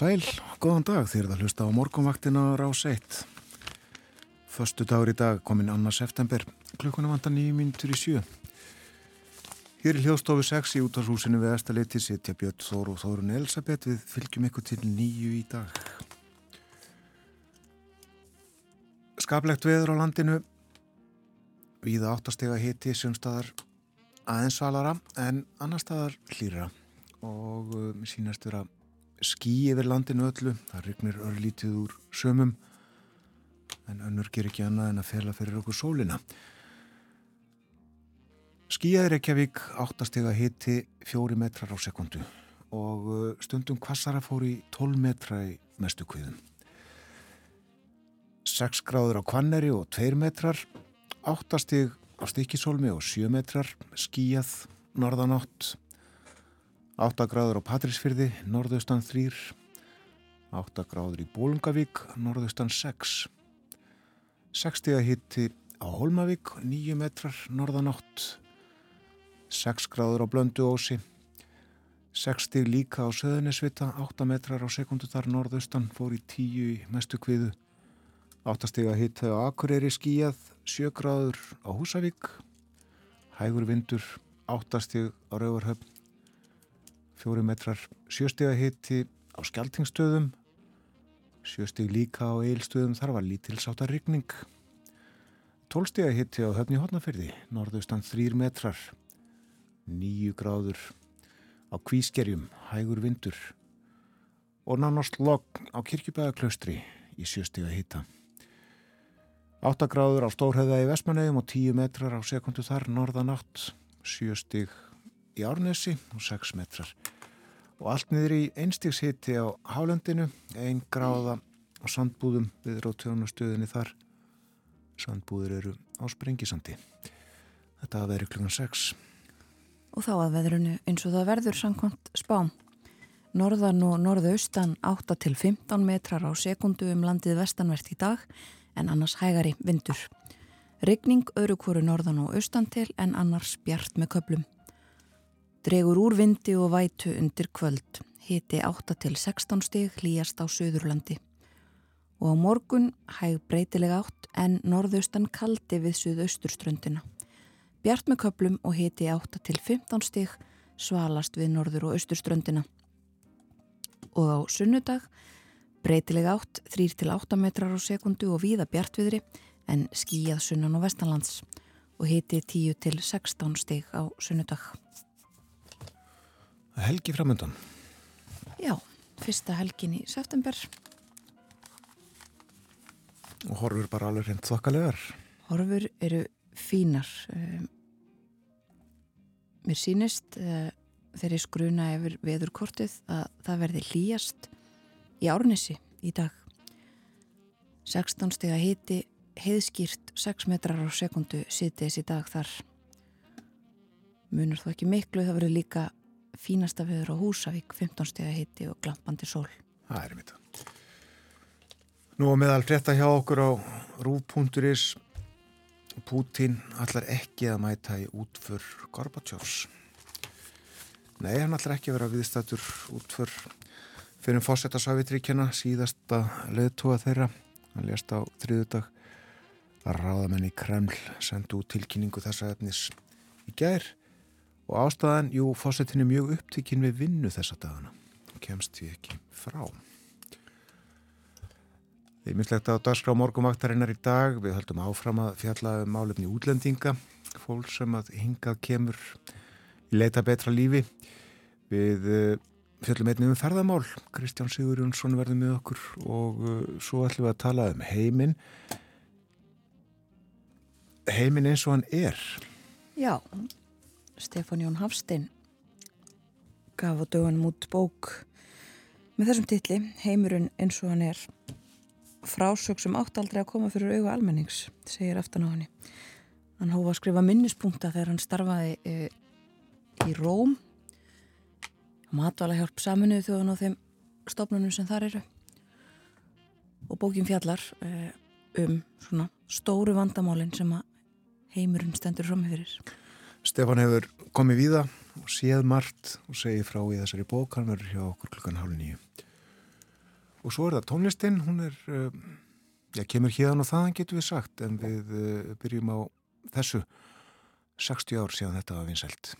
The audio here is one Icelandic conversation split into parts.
Sæl, góðan dag þér það hlusta á morgunvaktina rás 1. Föstu dagur í dag kominn annar september, klukkuna vantar nýjum mínutur í sjö. Hér í hljóðstofu 6 í útvarshúsinu við Estaliti sitja Björn Þóru og Þórun Elisabeth við fylgjum ykkur til nýju í dag. Skaplegt veður á landinu, víða áttastega hiti sumstaðar aðeins valara en annar staðar hlýra og um, sínast vera skí yfir landinu öllu, það rignir örlítið úr sömum en önnur ger ekki annað en að fela fyrir okkur sólina. Skíjaði Reykjavík áttastega hitti fjóri metrar á sekundu og uh, stundum kvassara fór í 12 metra í mestu kviðum. 6 gráður á Kvanneri og 2 metrar, 8 stig á Stikisólmi og 7 metrar, skíjað, norðanátt, 8 gráður á Patrísfyrði, norðaustan 3, 8 gráður í Bólungavík, norðaustan 6, 60 hitti á Holmavík, 9 metrar, norðanátt, 6 gráður á Blönduósi, 60 líka á Söðunisvita, 8 metrar á sekundu þar norðaustan, fór í 10 í mestu kviðu, 8 stiga hitti á Akureyri skíjað, 7 gráður á Húsavík, hægur vindur, 8 stig á Rauvarhöfn, fjóri metrar sjöstega hitti á skjaltingstöðum sjösteg líka á eilstöðum þar var lítilsáta rigning tólstega hitti á höfni hodnafyrði norðaustan þrýr metrar nýju gráður á kvískerjum, hægur vindur og nánast logg á kirkjubæðaklaustri í sjöstega hitta 8 gráður á Stórheða í Vestmanauðum og 10 metrar á sekundu þar norðanátt 7 stig í Árnesi og 6 metrar. Og allt niður í einstíkshitti á Hálendinu, einn gráða á sandbúðum við rótjónastöðinni þar. Sandbúður eru á Sprengisandi. Þetta að veri klukkan 6 Og þá að veðrunu eins og það verður samkvæmt spám. Norðan og norðaustan 8 til 15 metrar á sekundu um landið vestanvert í dag en annars hægari vindur. Regning öru kóru norðan og austan til en annars bjart með köplum Dregur úr vindi og vætu undir kvöld, hiti 8 til 16 stig hlýjast á Suðurlandi. Og á morgun hæg breytilega átt en norðaustan kaldi við Suðausturströndina. Bjart með köplum og hiti 8 til 15 stig svalast við norður og austurströndina. Og á sunnudag breytilega átt 3 til 8 metrar á sekundu og víða bjartviðri en skíjað sunnan og vestanlands og hiti 10 til 16 stig á sunnudag. Helgi framöndan. Já, fyrsta helgin í september. Og horfur bara alveg hreint þokkalegar. Horfur eru fínar. Um, mér sínist uh, þegar ég skruna yfir veðurkortið að það verði hlýjast í árnesi í dag. 16 steg að hiti heiðskýrt 6 metrar á sekundu sittis í dag þar. Munur þó ekki miklu, það verður líka fínasta viður á Húsavík 15 steg að hitti og glampandi sól. Það er mitt. Nú að meðal frétta hjá okkur á rúf.is Pútín allar ekki að mæta í útför Gorbatsjófs Nei, hann allar ekki að vera viðstættur útför fyrir fósetta Savitríkjana síðasta leðtúa þeirra. Hann lést á þriðudag að ráðamenn í Kreml sendu út tilkynningu þessa efnis í gær og ástæðan, jú, fósettin er mjög upptikinn við vinnu þessa dagana kemst því ekki frá Þið minnslegt á dagskrá morgumvaktarinnar í dag. Við höldum áfram að fjalla um málefni útlendinga, fólk sem að hingað kemur í leita betra lífi. Við uh, fjallum einnig um ferðamál. Kristján Sigur Jónsson verður með okkur og uh, svo ætlum við að tala um heiminn. Heiminn eins og hann er. Já, Stefán Jón Hafstein gaf á dögunum út bók með þessum titli, Heimurinn eins og hann er frásög sem átt aldrei að koma fyrir auga almennings, segir aftan á henni. Hann hófa að skrifa minnispunkta þegar hann starfaði e, í Róm matvala hjálp saminuðu þjóðan á þeim stofnunum sem þar eru og bókin fjallar e, um svona stóru vandamálinn sem að heimurinn stendur fram með fyrir. Stefan hefur komið víða og séð margt og segið frá í þessari bók, hann verður hjá okkur klukkan hálf nýju. Og svo er það tónlistinn, hún er, uh, já, kemur hérna og þaðan getur við sagt, en við uh, byrjum á þessu 60 ár síðan þetta var vinsælt.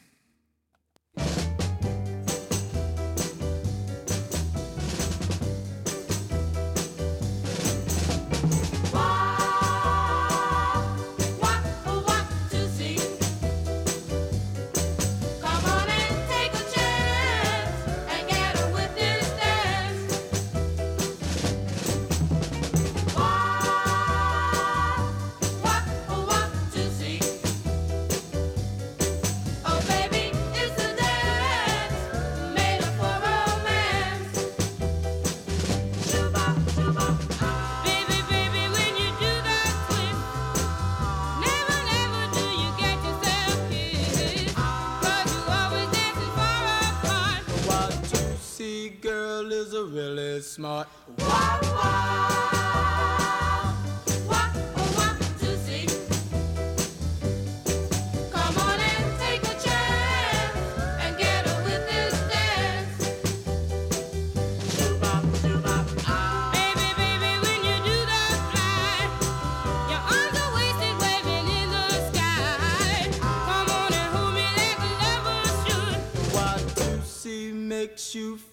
Smart.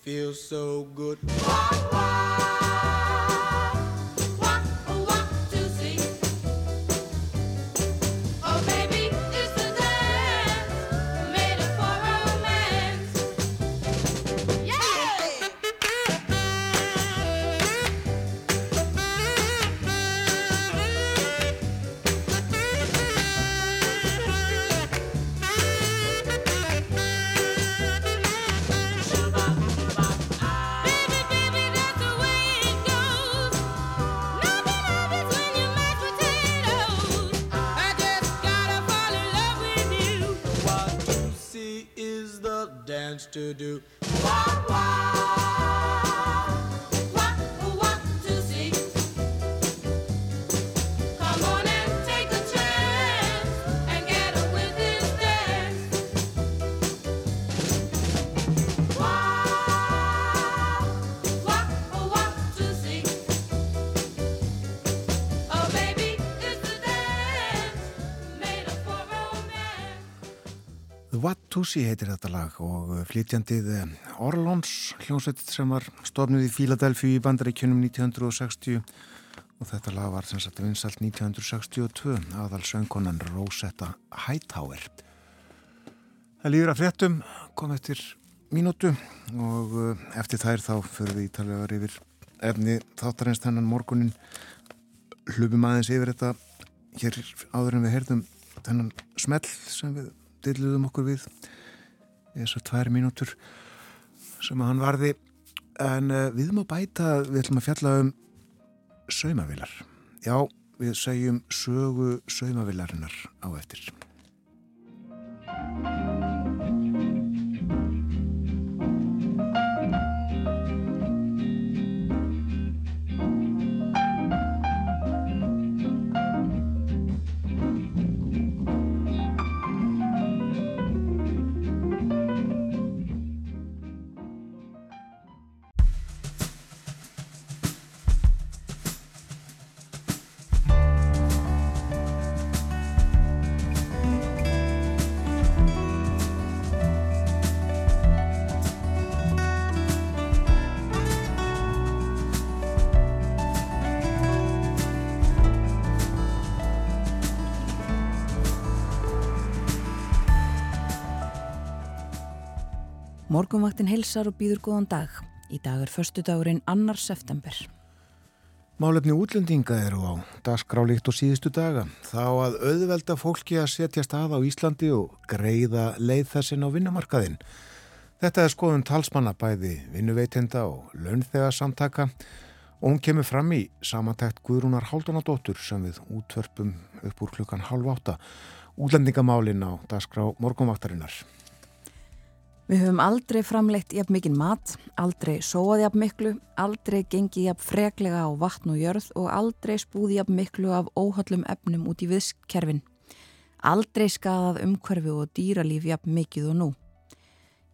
feels so good. To do. Tusi heitir þetta lag og flytjandið eh, Orlons hljómsveit sem var stofnuð í Fíladelfi í bandaríkjunum 1960 og þetta lag var sem sagt vinsalt 1962 aðal söngkonan Rosetta Hightower. Það líður að fréttum kom eftir mínútu og eh, eftir þær þá fyrir við ítalega yfir efni þáttarins þennan morgunin hlupum aðeins yfir þetta. Hér áður en við heyrðum þennan smell sem við dilluðum okkur við þessar tvær mínútur sem að hann varði. En uh, við má bæta, við ætlum að fjalla um saumavilar já, við segjum sögu saumavilarinnar á eftir Morgunvaktin heilsar og býður góðan dag. Í dag er förstu dagurinn annar september. Málefni útlendinga eru á dagskrálikt og síðustu daga. Þá að auðvelda fólki að setja stað á Íslandi og greiða leið þessin á vinnumarkaðin. Þetta er skoðun talsmanna bæði vinnuveitenda og launþegarsamtaka og hún kemur fram í samantækt Guðrúnar Háldanadóttur sem við útvörpum upp úr klukkan halv átta. Útlendingamálin á dagskrá morgunvaktarinnar. Við höfum aldrei framleitt jafn mikinn mat, aldrei sóað jafn miklu, aldrei gengið jafn freklega á vatn og jörð og aldrei spúði jafn miklu af óhaldlum efnum út í viðskerfin. Aldrei skadað umhverfi og dýralíf jafn mikið og nú.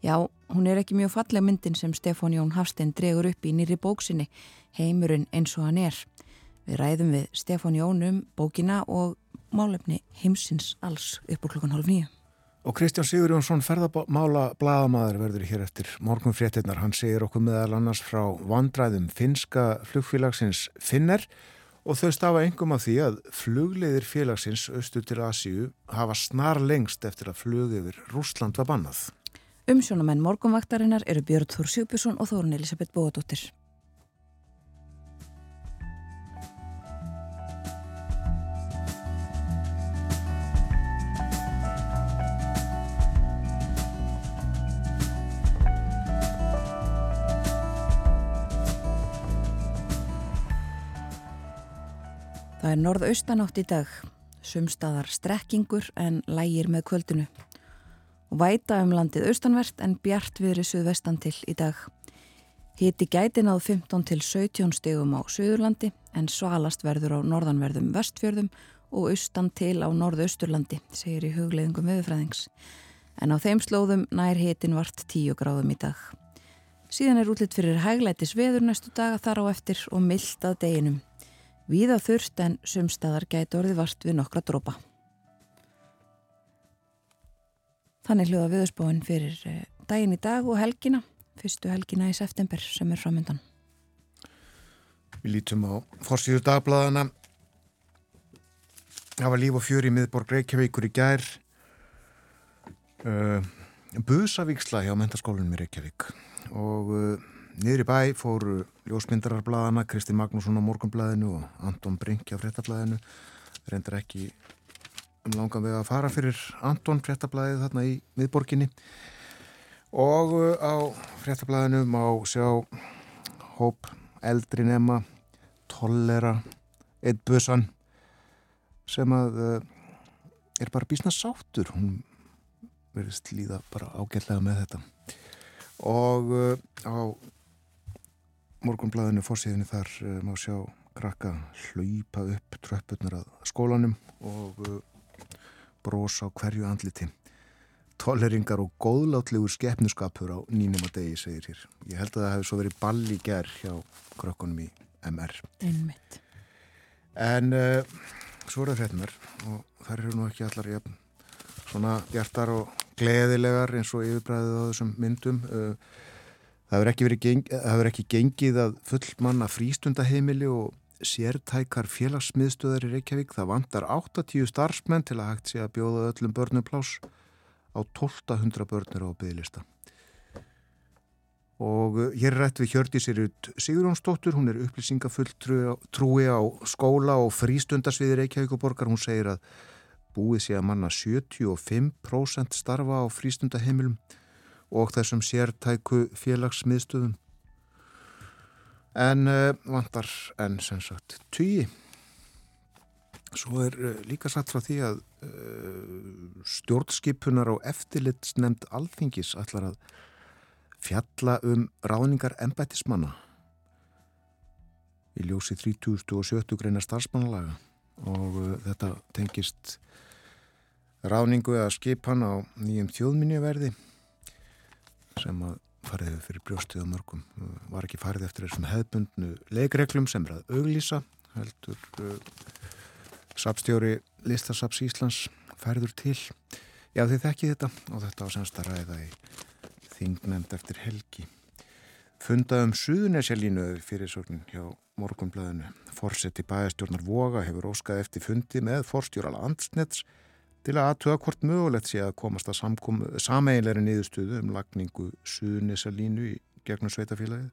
Já, hún er ekki mjög falleg myndin sem Stefán Jón Hafstein dregur upp í nýri bóksinni, Heimurinn eins og hann er. Við ræðum við Stefán Jón um bókina og málefni heimsins alls upp úr klukkan hálf nýju. Og Kristján Sigur Jónsson ferðamála bladamæður verður hér eftir morgun fréttinnar. Hann segir okkur meðal annars frá vandræðum finska flugfélagsins Finner og þau stafa engum af því að flugleiðir félagsins austur til Asíu hafa snar lengst eftir að flug yfir Rúsland var bannað. Umsjónamenn morgunvaktarinnar eru Björn Þór Sjúbjörnsson og Þórun Elisabeth Bóadóttir. Það er norðaustanátt í dag, sumstaðar strekkingur en lægir með kvöldinu. Og væta um landið austanvert en bjart viðri suðvestan til í dag. Hiti gætin áð 15 til 17 stegum á Suðurlandi en svalast verður á norðanverðum vestfjörðum og austan til á norðausturlandi, segir í hugleðingum viðfræðings. En á þeim slóðum nær hitin vart 10 gráðum í dag. Síðan er útlitt fyrir hæglætis veður næstu daga þar á eftir og myllt að deginum. Víða þurft en sumstaðar gæti orði vart við nokkra drópa. Þannig hljóða viðspóin fyrir eh, daginn í dag og helgina, fyrstu helgina í september sem er framöndan. Við lítum á fórsýður dagbladana. Það var líf og fjör í miðborg Reykjavíkur í gær. Uh, Busavíksla hjá mentaskólinum í Reykjavík og uh, Niður í bæ fóru ljósmyndararbladana Kristi Magnússon á Morgonbladinu og Anton Brink á Frettablaðinu reyndar ekki um langan vega að fara fyrir Anton Frettablaðið þarna í miðborginni. Og uh, á Frettablaðinu má sjá hóp eldri nema tollera eitt busan sem að uh, er bara bísna sátur hún verðist líða bara ágætlega með þetta. Og uh, á morgunblæðinu fórsíðinu þar uh, má sjá krakka hlaupa upp tröppurnar að skólanum og uh, brosa á hverju andliti tolleringar og góðlátlegur skeppnuskapur á nýnum að degi, segir hér. Ég held að það hefði svo verið ball í gerð hjá krökkunum í MR. Einmitt. En uh, svo er það hretnar og þær eru nú ekki allar jafn, svona hjartar og gleðilegar eins og yfirbræðið á þessum myndum. Uh, Það hefur ekki, geng, ekki gengið að fullmanna frístundaheimili og sértækar félagsmiðstöðar í Reykjavík. Það vantar 80 starfsmenn til að hægt sé að bjóða öllum börnum plás á 1200 börnir á bygglista. Og uh, hér rætt við Hjördi Sirut Sigurjónsdóttur, hún er upplýsingafull trúi á skóla og frístundarsviði Reykjavík og borgar. Hún segir að búið sé að manna 75% starfa á frístundaheimilum og þessum sértæku félagsmiðstöðum. En uh, vantar enn sem sagt tugi. Svo er uh, líka satt frá því að uh, stjórnskipunar og eftirlitsnemnd alþingis ætlar að fjalla um ráðningar embætismanna í ljósi 3070 greina starfsmannalaga og þetta tengist ráðningu eða skipan á nýjum þjóðminniverði sem að farið hefur fyrir brjóstið á mörgum var ekki farið eftir þessum hefðbundnu leikreglum sem er að auglýsa heldur uh, sapstjóri listasaps Íslands færður til. Já þið þekki þetta og þetta á semst að ræða í þingnemnd eftir helgi. Fundað um suðunesjalínu fyrir sorgin hjá morgunblæðinu Forseti bæastjórnar Voga hefur óskað eftir fundi með forstjóral Andsnets til að aðtöða hvort mögulegt sé að komast að sameiginleiri niðurstöðu um lagningu suðunisalínu í gegnum sveitafélagið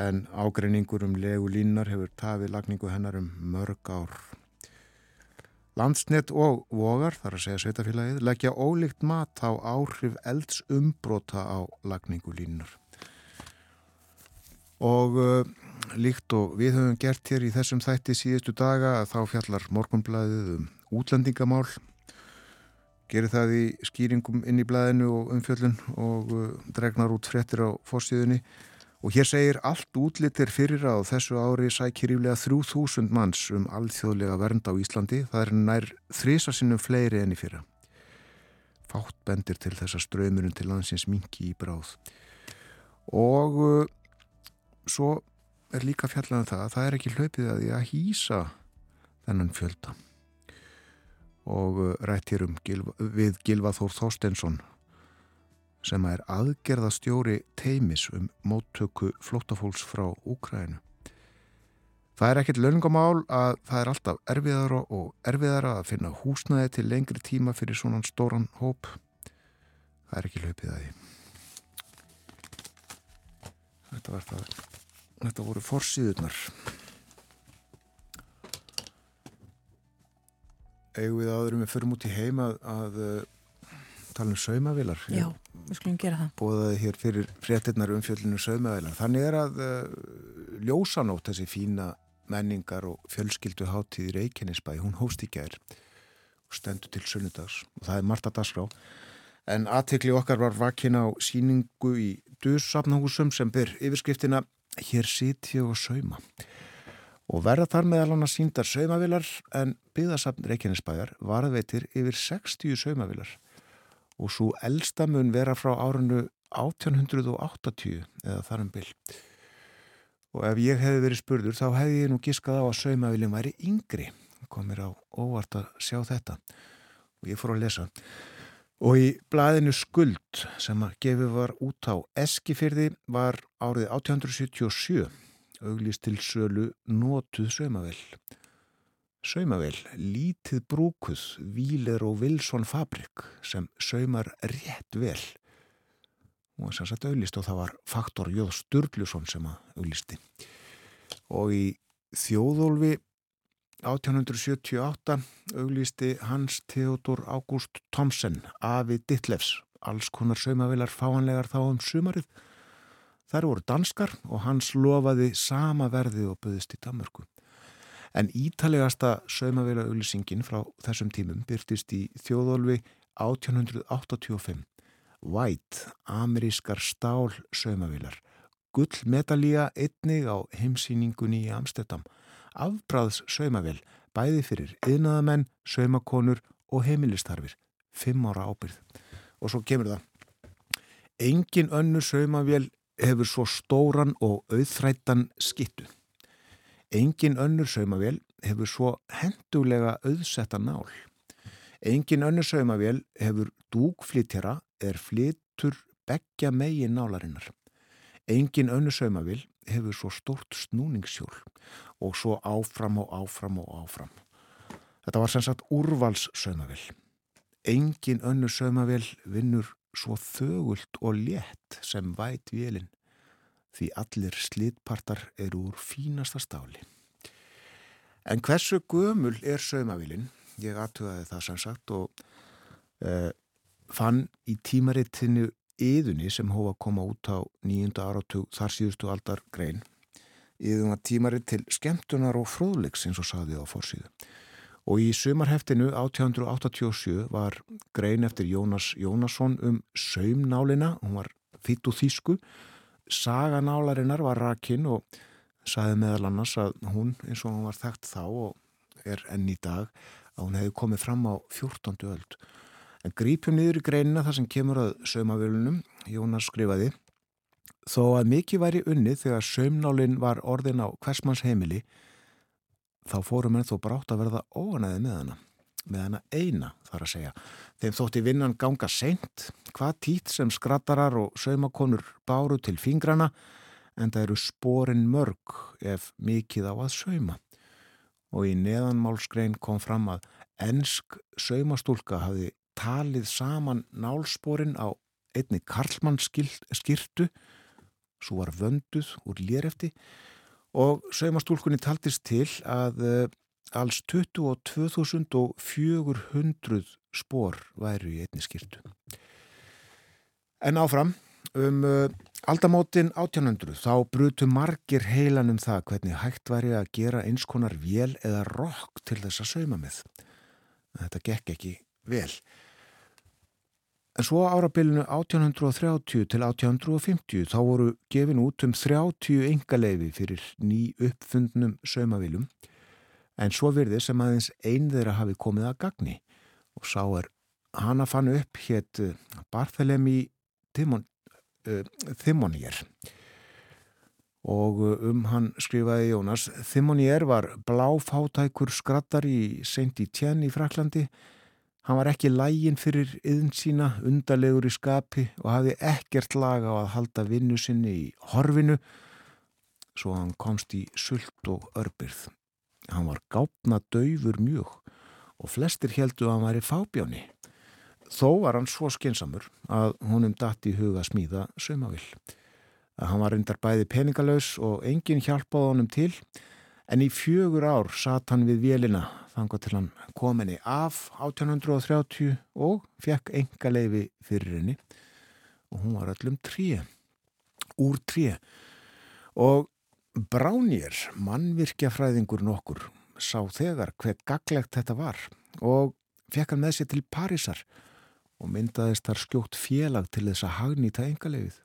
en ágreiningur um legu línar hefur tafið lagningu hennar um mörg ár. Landsnett og vogar, þar að segja sveitafélagið, leggja ólíkt mat á áhrif elds umbrota á lagningu línar. Og uh, líkt og við höfum gert hér í þessum þætti síðustu daga að þá fjallar morgunblæðið um útlendingamál gerir það í skýringum inn í blæðinu og umfjöllun og uh, dregnar út frettir á fórstíðunni Og hér segir allt útlitir fyrir að þessu ári sækir íflega 3000 manns um alþjóðlega vernd á Íslandi. Það er nær þrísasinnum fleiri enn í fyrra. Fátt bendir til þessa ströymurinn til landsins mingi í bráð. Og uh, svo er líka fjallan um það að það er ekki hlaupið að því að hýsa þennan fjölda. Og uh, rættir um Gilva, við Gilva Þór Þorstensson sem er aðgerðastjóri teimis um móttöku flóttafólks frá Úkrænu. Það er ekkert laungamál að það er alltaf erfiðara og erfiðara að finna húsnaði til lengri tíma fyrir svona stóran hóp. Það er ekki löpið að því. Þetta það. Þetta voru forsýðunar. Egu við aðurum við förum út í heima að tala um saumavilar. Já, við skulum gera það. Bóðaði hér fyrir fréttinnar umfjöldinu saumavilar. Þannig er að uh, ljósanótt þessi fína menningar og fjölskyldu hátíð í Reykjanesbæ, hún hóst í gær og stendur til sunnudags og það er Marta Dasgrá. En aðtekli okkar var vakin á síningu í Duðsafnahúsum sem byr yfirskriftina Hér sit ég og sauma. Og verða þar meðal hann að síndar saumavilar en byggðasafn Reykjanesbæjar varðveitir yfir 60 saumavilar og svo elsta mun vera frá árunnu 1880 eða þar um byll. Og ef ég hefði verið spurður þá hefði ég nú giskað á að saumaviljum væri yngri. Komir á óvart að sjá þetta og ég fór að lesa. Og í blæðinu Skuld sem að gefið var út á Eskifyrði var árið 1877 auglist til sölu Nótuð saumavill. Saumavel, lítið brúkuð, Víler og Wilson Fabrik sem saumar rétt vel. Og þess að auðlist og það var faktor Jóð Sturluson sem að auðlisti. Og í þjóðólfi 1878 auðlisti Hans Theodor August Thomsen, Avi Dittlefs, alls konar saumavelar fáanlegar þá um sumarið. Þær voru danskar og hans lofaði sama verði og buðist í Damörku. En ítalegasta saumavela auðlýsingin frá þessum tímum byrtist í þjóðolfi 1885. White, amerískar stál saumavilar. Gull medalía einnig á heimsýningunni í Amsterdam. Afbráðs saumavel, bæði fyrir yðnaðamenn, saumakonur og heimilistarfir. Fimm ára ábyrð. Og svo kemur það. Engin önnu saumavel hefur svo stóran og auðþrættan skittu. Engin önnur saumavél hefur svo hendulega auðsetta nál. Engin önnur saumavél hefur dúgflítjara er flitur begja megin nálarinnar. Engin önnur saumavél hefur svo stort snúningsjól og svo áfram og áfram og áfram. Þetta var sem sagt úrvals saumavél. Engin önnur saumavél vinnur svo þögult og létt sem væt vélinn því allir slitpartar eru úr fínasta stáli. En hversu gömul er saumavílinn? Ég aðtöðaði það sem sagt og uh, fann í tímarittinu yðunni sem hófa að koma út á nýjunda áratug þar síðustu aldar grein. Yðun var tímaritt til skemmtunar og fróðleiks eins og saði á fórsíðu. Og í sumarheftinu 1887 var grein eftir Jónas Jónasson um saumnálina, hún var þitt og þýsku saganálarinnar var rakinn og saði meðal annars að hún eins og hún var þekkt þá og er enn í dag að hún hefði komið fram á 14. öld. En grípjum niður í greinina þar sem kemur að saumavölunum, Jónas skrifaði þó að mikið væri unnið þegar saumnálinn var orðin á hversmanns heimili þá fórum henn þó brátt að verða óanæði með hana með hana eina þar að segja. Þeim þótti vinnan ganga seint, hvað tít sem skrattarar og saumakonur báru til fingrana en það eru sporin mörg ef mikið á að sauma. Og í neðanmálskrein kom fram að ensk saumastúlka hafi talið saman nálsporin á einni Karlmann skirtu svo var vönduð úr lérefti og saumastúlkunni taldist til að uh, alls 22.400 spór væru í einni skirtu. En áfram, um uh, aldamótin 1800 þá brutu margir heilan um það hvernig hægt væri að gera eins konar vél eða rokk til þess að sauma með. Þetta gekk ekki vel. En svo árabilinu 1830 til 1850 þá voru gefin út um 30 engaleifi fyrir ný uppfundnum saumavílum en svo virði sem aðeins einn þeirra hafi komið að gagni. Og sá er hana fann upp hétt eh, Barthelemi Timon, uh, Thimonier og eh, um hann skrifaði Jónas Thimonier var bláfátækur skrattar í Saint-Étienne í Fraklandi Hann var ekki lægin fyrir yðn sína, undarlegur í skapi og hafði ekkert laga á að halda vinnu sinni í horfinu svo hann komst í sult og örbyrð. Hann var gápna döfur mjög og flestir heldu að hann var í fábjáni. Þó var hann svo skinsamur að honum datt í huga smíða sömavill. Hann var reyndar bæði peningalös og enginn hjálpaði honum til en í fjögur ár satt hann við vélina þanga til hann kominni af 1830 og fekk enga leifi fyrir henni. Og hún var öllum tríu, úr tríu og Bránir, mannvirkjafræðingur nokkur, sá þegar hver gaglegt þetta var og fekk hann með sér til Parísar og myndaðist þar skjótt félag til þess að hagnýta enga leifið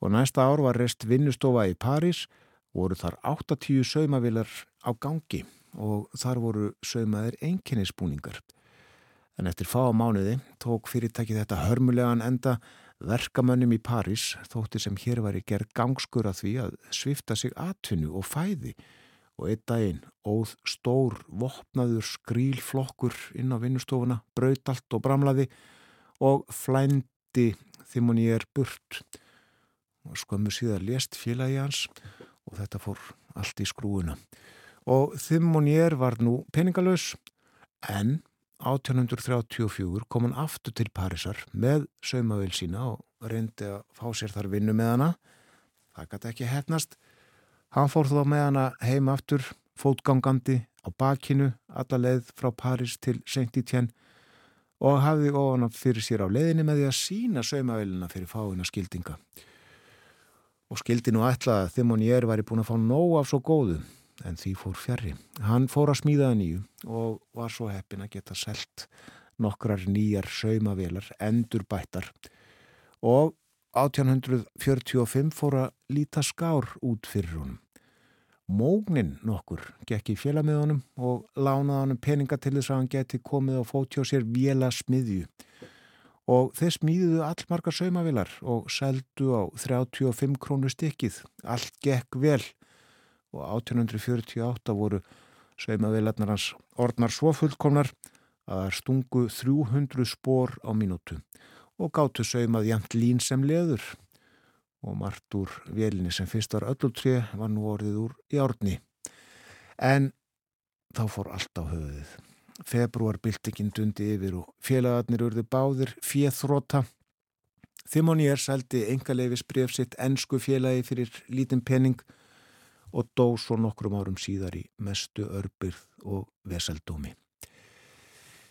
og næsta ár var rest vinnustofa í París voru þar 80 saumavilar á gangi og þar voru saumaðir einkennisbúningar. En eftir fá mánuði tók fyrirtæki þetta hörmulegan enda verkamönnum í París þótti sem hér var í gerð gangskur að því að svifta sig atvinnu og fæði og einn daginn óð stór vopnaður skrílflokkur inn á vinnustofuna, brautalt og bramlaði og flændi þimmun ég er burt skömmu síðan lést félagi hans og þetta fór allt í skrúuna og Þimmonjér var nú peningalös en 1834 kom hann aftur til Parísar með saumavel sína og reyndi að fá sér þar vinnu með hana. Það gæti ekki hefnast hann fór þá með hana heim aftur fótgangandi á bakinu alla leið frá París til Saint-Étienne og hafði ofan fyrir sér á leiðinni með því að sína saumavelina fyrir fáina skildinga og skildi nú ætla að Þimmonjér væri búin að fá nóg af svo góðu en því fór fjari. Hann fór að smíðaða nýju og var svo heppin að geta selt nokkrar nýjar saumavelar, endur bættar og 1845 fór að líta skár út fyrir honum. Mógnin nokkur gekk í félamiðunum og lánaði honum peninga til þess að hann geti komið og fótt hjá sér vela smiðju og þeir smíðuðu allmarga saumavilar og seldu á 35 krónu stykkið. Allt gekk vel og 1848 voru sveimavilarnar hans orðnar svo fullkomnar að það stungu 300 spór á mínútu og gáttu saumað jæmt lín sem leður og margt úr velinni sem fyrst var öllultrið var nú orðið úr í árni. En þá fór allt á höfuðið. Februar byltingin dundi yfir og félagarnir urði báðir fjöþróta. Þimonier seldi engaleifi spref sitt ennsku félagi fyrir lítinn penning og dó svo nokkrum árum síðar í mestu örbyrð og veseldómi.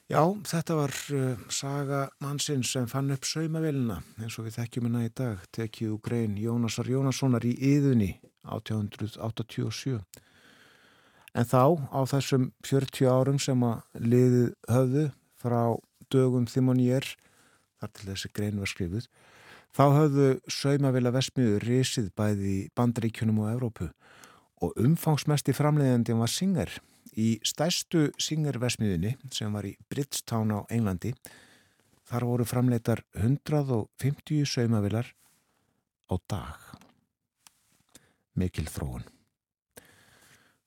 Já, þetta var uh, saga mannsins sem fann upp saumavelina eins og við þekkjum hérna í dag, tekið úr grein Jónasar Jónassonar í Íðunni 1887. En þá á þessum 40 árum sem að liðið höfðu frá dögum þimmoníer, þar til þessi grein var skrifuð, þá höfðu saumavela vesmiður risið bæði bandaríkjunum og Evrópu og umfangsmest í framleiðandi var Singer í stærstu Singer-vesmiðinni sem var í Bridgetown á Englandi. Þar voru framleitar 150 saumavilar á dag. Mikil þróun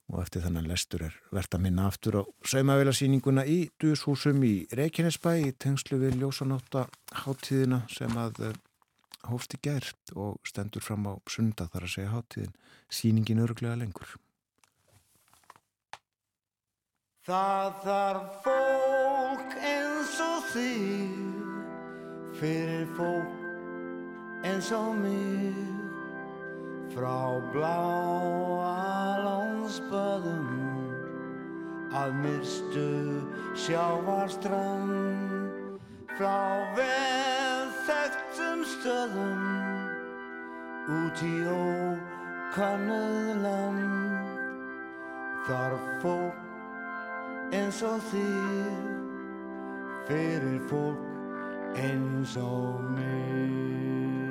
og eftir þannan lestur er verðt að minna aftur á saumavélasýninguna í Duðshúsum í Reykjanesbæ í tengslu við ljósanáta háttíðina sem að eh, hófti gert og stendur fram á sunda þar að segja háttíðin síningin örglega lengur. Það þarf fólk eins og þig fyrir fólk eins og mig frá bláa landsböðum að myrstu sjávarstrand frá vel þekktum stöðum út í ókannuð land þarf fólk eins og þér fyrir fólk eins og mér.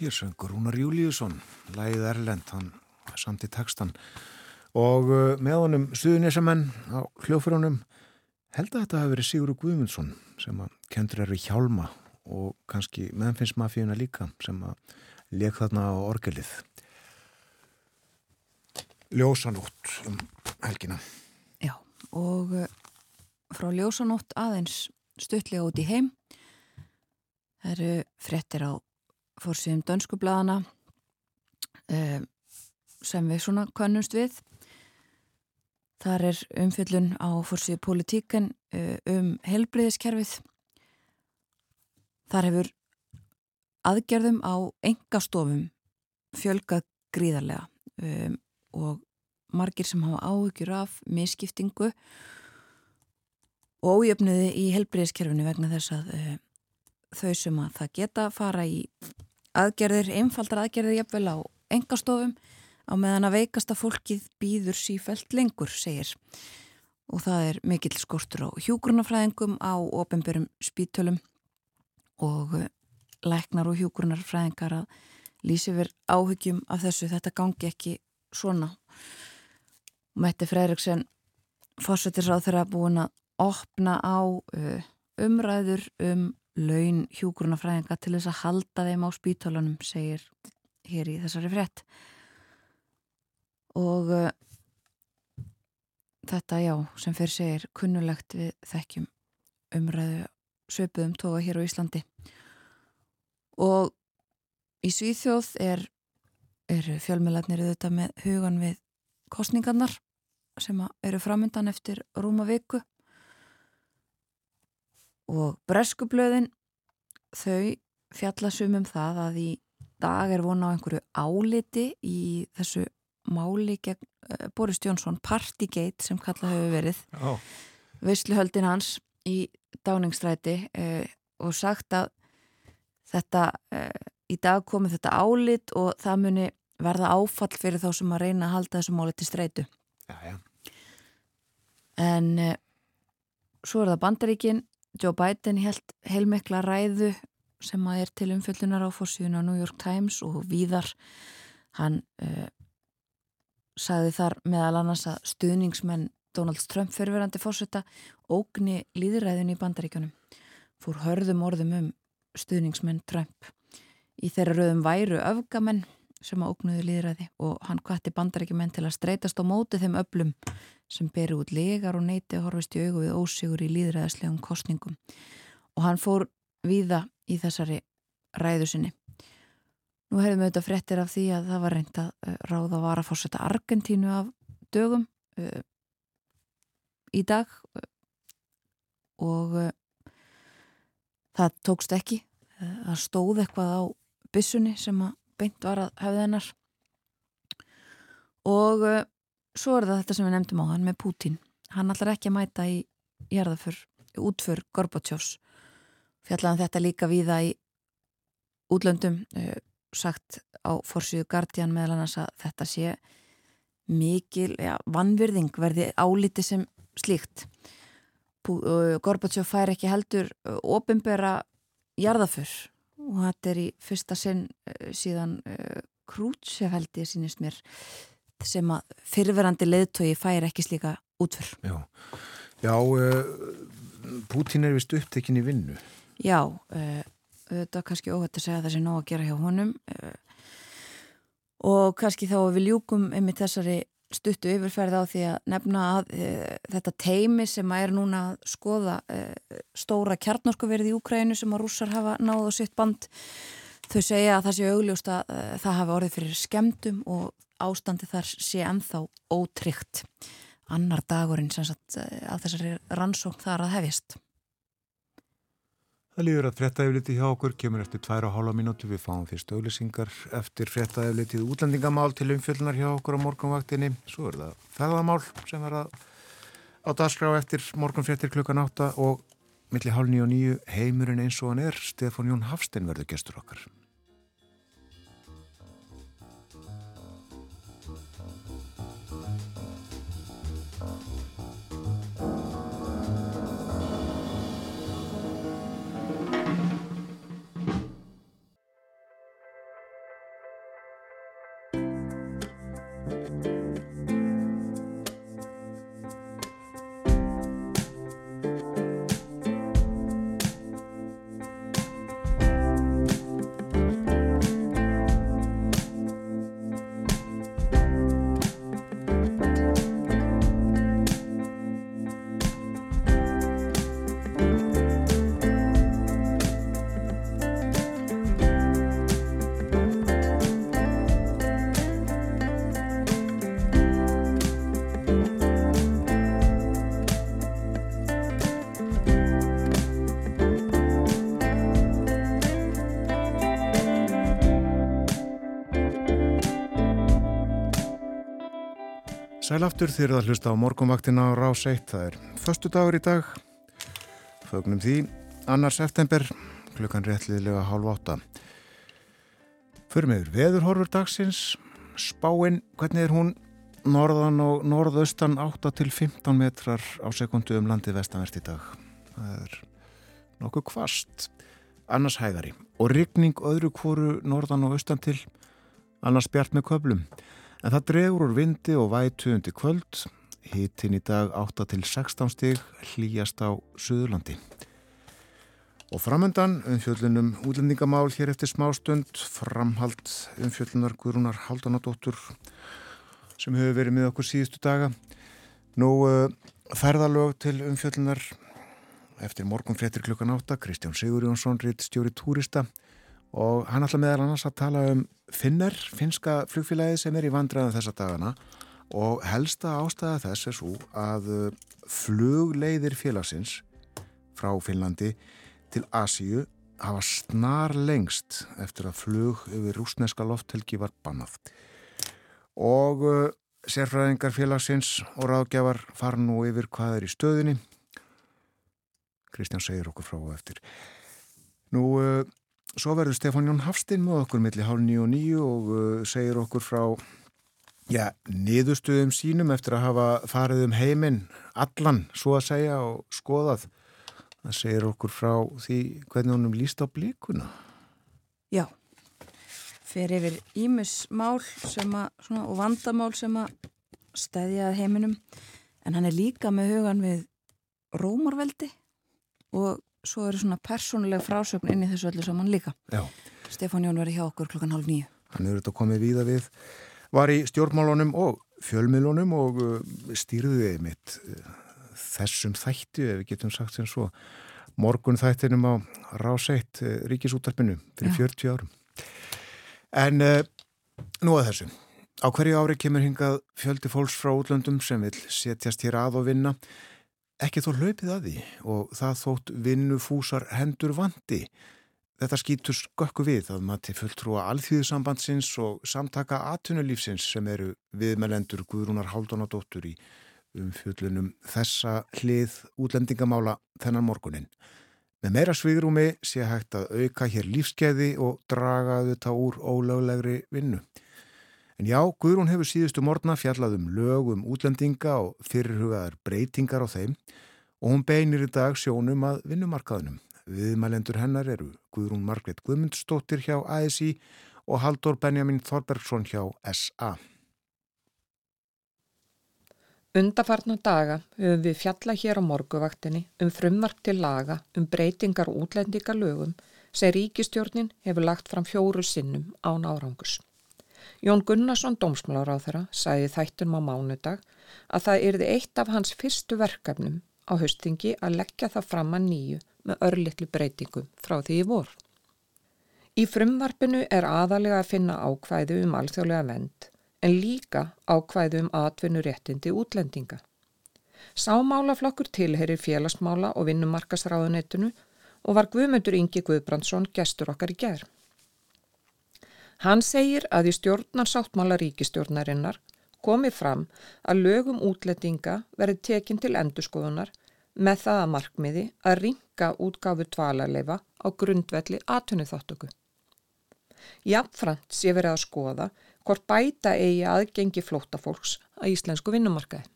Hér söngur Rúnar Júliusson, læðið Erlend, hann samt í textan og uh, með honum Suðunisamenn á hljófurunum held að þetta hafi verið Sigurður Guðmundsson sem að kendur eru hjálma og kannski meðanfinnsmafíuna líka sem að leik þarna á orgelið. Ljósanótt um helgina. Já og uh, frá Ljósanótt aðeins stuttlega út í heim. Það eru frettir á fórsíðum dönskublaðana eh, sem við svona kannumst við. Þar er umfyllun á fórsíðu politíken eh, um helbriðiskerfið. Þar hefur aðgerðum á engastofum fjölgað gríðarlega um, og margir sem hafa áhugjur af miskiptingu og ójöfnuði í helbriðiskerfinu vegna þess að uh, þau sem að það geta fara í aðgerðir, einfaldar aðgerðir jafnvel á engastofum á meðan að veikasta fólkið býður sífælt lengur, segir. Og það er mikill skortur á hjúgrunafræðingum á ofinbörum spítölum og eh, læknar og hjúgrunarfræðingar að lýsi verið áhyggjum af þessu. Þetta gangi ekki svona. Mætti Freiriksen fórsetisráð þeirra búin að opna á eh, umræður um laun hjúgrunafræðinga til þess að halda þeim á spítölunum, segir hér í þessari frett og uh, þetta já sem fyrir segir kunnulegt við þekkjum umræðu söpuðum tóa hér á Íslandi. Og í Svíþjóð er, er fjölmjölarnir auðvitað með hugan við kostningarnar sem eru framöndan eftir rúma viku og breskublöðin þau fjallasum um það að í dag er vona á einhverju áliti í þessu máli gegn uh, Boris Jónsson Partygate sem kallað hefur verið oh. Vissluhöldin hans í dáningstræti uh, og sagt að þetta uh, í dag komið þetta álit og það muni verða áfall fyrir þá sem að reyna að halda þessu máli til streitu já, já. en svo er það bandaríkin Joe Biden held heilmikla ræðu sem að er til umfjöldunar á fórsíðun á New York Times og víðar. Hann uh, sagði þar meðal annars að stuðningsmenn Donald Trump fyrirverandi fórsetta ógni líðræðin í bandaríkjunum. Fór hörðum orðum um stuðningsmenn Trump. Í þeirra rauðum væru öfgamenn sem að ógnuði líðræði og hann kvatti bandaríkjumenn til að streytast á móti þeim öflum sem beri út legar og neiti að horfist í augu við ósigur í líðræðislegum kostningum og hann fór víða í þessari ræðu sinni. Nú hefðum við auðvitað frettir af því að það var reynd að uh, ráða að vara að fórsetta Argentínu af dögum uh, í dag uh, og uh, það tókst ekki. Uh, það stóð eitthvað á bissunni sem að beint var að hefða hennar. Og uh, svo er það þetta sem við nefndum á hann með Pútín. Hann allar ekki að mæta í jarðaför, útför Gorbatsjós fjallaðan þetta líka víða í útlöndum uh, sagt á Forsíðu Guardian meðal annars að þetta sé mikil ja, vannvirðing verði áliti sem slíkt. Uh, Gorbatsjó fær ekki heldur ofinbera jarðafur og þetta er í fyrsta sinn uh, síðan Krútsef held ég sínist mér sem að fyrirverandi leðtogi fær ekki slíka útfur Já, Já Pútín er vist upptekinn í vinnu. Já, uh, þetta er kannski óhætt að segja að það sé nóg að gera hjá honum uh, og kannski þá við ljúkum einmitt þessari stuttu yfirferð á því að nefna að uh, þetta teimi sem að er núna að skoða stóra kjarnorkuverði í Úkrænu sem að rússar hafa náðu sitt band. Þau segja að það sé augljóst að það hafi orðið fyrir skemdum og ástandi þar sé ennþá ótryggt. Annar dagurinn sem að þessari rannsókn þar að hefjast Það líður að frettæfliti hjá okkur kemur eftir tvær og hálfa mínúti. Við fáum fyrst auðlisingar eftir frettæflitið útlendingamál til umfjöldunar hjá okkur á morgunvaktinni. Svo er það ferðamál sem er að á dagskrá eftir morgunfrettir klukkan átta og milli hálf nýju og nýju heimurinn eins og hann er. Stefán Jón Hafstein verður gestur okkar. Sælaftur þýrða að hlusta á morgunvaktina á Rás 1. Það er förstu dagur í dag. Fögnum því, annar september, klukkan réttliðilega hálf átta. Förum yfir veðurhorfur dagsins. Spáinn, hvernig er hún? Norðan og norðaustan 8 til 15 metrar á sekundu um landið vestanvert í dag. Það er nokkuð kvast. Annars hægari. Og rigning öðru kvoru norðan og austan til. Annars bjart með köplum. En það dregur úr vindi og vætu undir kvöld. Hittin í dag 8 til 16 stig hlýjast á Suðurlandi. Og framöndan umfjöllunum útlendingamál hér eftir smástund, framhald umfjöllunar Guðrúnar Haldanadóttur sem hefur verið með okkur síðustu daga. Nú uh, ferðalög til umfjöllunar eftir morgun fréttir klukkan 8, Kristján Sigur Jónsson, ritt stjóri túrista og hann ætla meðal annars að tala um Finner, finska flugfélagið sem er í vandræðan þessa dagana. Og helsta ástæða þess er svo að uh, flugleiðir félagsins frá Finnlandi til Asíu hafa snar lengst eftir að flug yfir rúsneska lofthelgi var bannað. Og uh, sérfræðingar félagsins og ráðgjafar fara nú yfir hvað er í stöðinni Kristján segir okkur frá og eftir. Nú uh, Svo verður Stefán Jón Hafstinn með okkur millir hálf nýju og nýju og uh, segir okkur frá ja, niðurstuðum sínum eftir að hafa farið um heiminn allan, svo að segja, og skoðað. Það segir okkur frá því hvernig honum líst á blíkuna. Já, fer yfir ímusmál og vandamál sem að stæðja heiminum en hann er líka með hugan við rómarveldi og svo eru svona persónuleg frásögn inn í þessu öllu saman líka. Já. Stefán Jón verið hjá okkur klukkan hálf nýju. Hann eru þetta komið víða við, var í stjórnmálunum og fjölmilunum og uh, stýrðiði mitt uh, þessum þætti, ef við getum sagt sem svo, morgun þættinum á ráseitt uh, ríkisútarpinu fyrir Já. 40 árum. En uh, nú að þessu. Á hverju ári kemur hingað fjöldi fólks frá útlöndum sem vil setjast hér að og vinna ekki þó hlaupið að því og það þótt vinnufúsar hendur vandi. Þetta skýtur skökku við að maður til fulltrúa alþýðusambandsins og samtaka atunulífsins sem eru viðmelendur Guðrúnar Haldunadóttur í umfjöllunum þessa hlið útlendingamála þennan morgunin. Með meira svigrúmi sé hægt að auka hér lífskeiði og draga þetta úr ólöglegri vinnu. En já, Guðrún hefur síðustu morgna fjallað um lög um útlendinga og fyrirhugaðar breytingar á þeim og hún beinir í dag sjónum að vinnumarkaðunum. Viðmælendur hennar eru Guðrún Margret Guðmundsdóttir hjá ASI og Haldur Benjamin Þorbergsson hjá SA. Undarfarna daga höfum við fjalla hér á morguvaktinni um frumvark til laga um breytingar og útlendingalögum sem ríkistjórnin hefur lagt fram fjóru sinnum án árangus. Jón Gunnarsson, dómsmálaráþara, sæði þættunum á mánudag að það yrði eitt af hans fyrstu verkefnum á höstingi að leggja það fram að nýju með örlittlu breytingum frá því í vor. Í frumvarpinu er aðalega að finna ákvæðu um alþjóðlega vend en líka ákvæðu um atvinnuréttindi útlendinga. Sámálaflokkur tilherir félagsmála og vinnumarkasráðunettinu og var Guðmundur Ingi Guðbrandsson gestur okkar í gerð. Hann segir að í stjórnarsáttmála ríkistjórnarinnar komi fram að lögum útlendinga verið tekinn til endurskoðunar með það að markmiði að ringa útgáfu dvalarleifa á grundvelli aðtunni þáttöku. Jafnframt sé verið að skoða hvort bæta eigi aðgengi flótafólks að íslensku vinnumarkaði.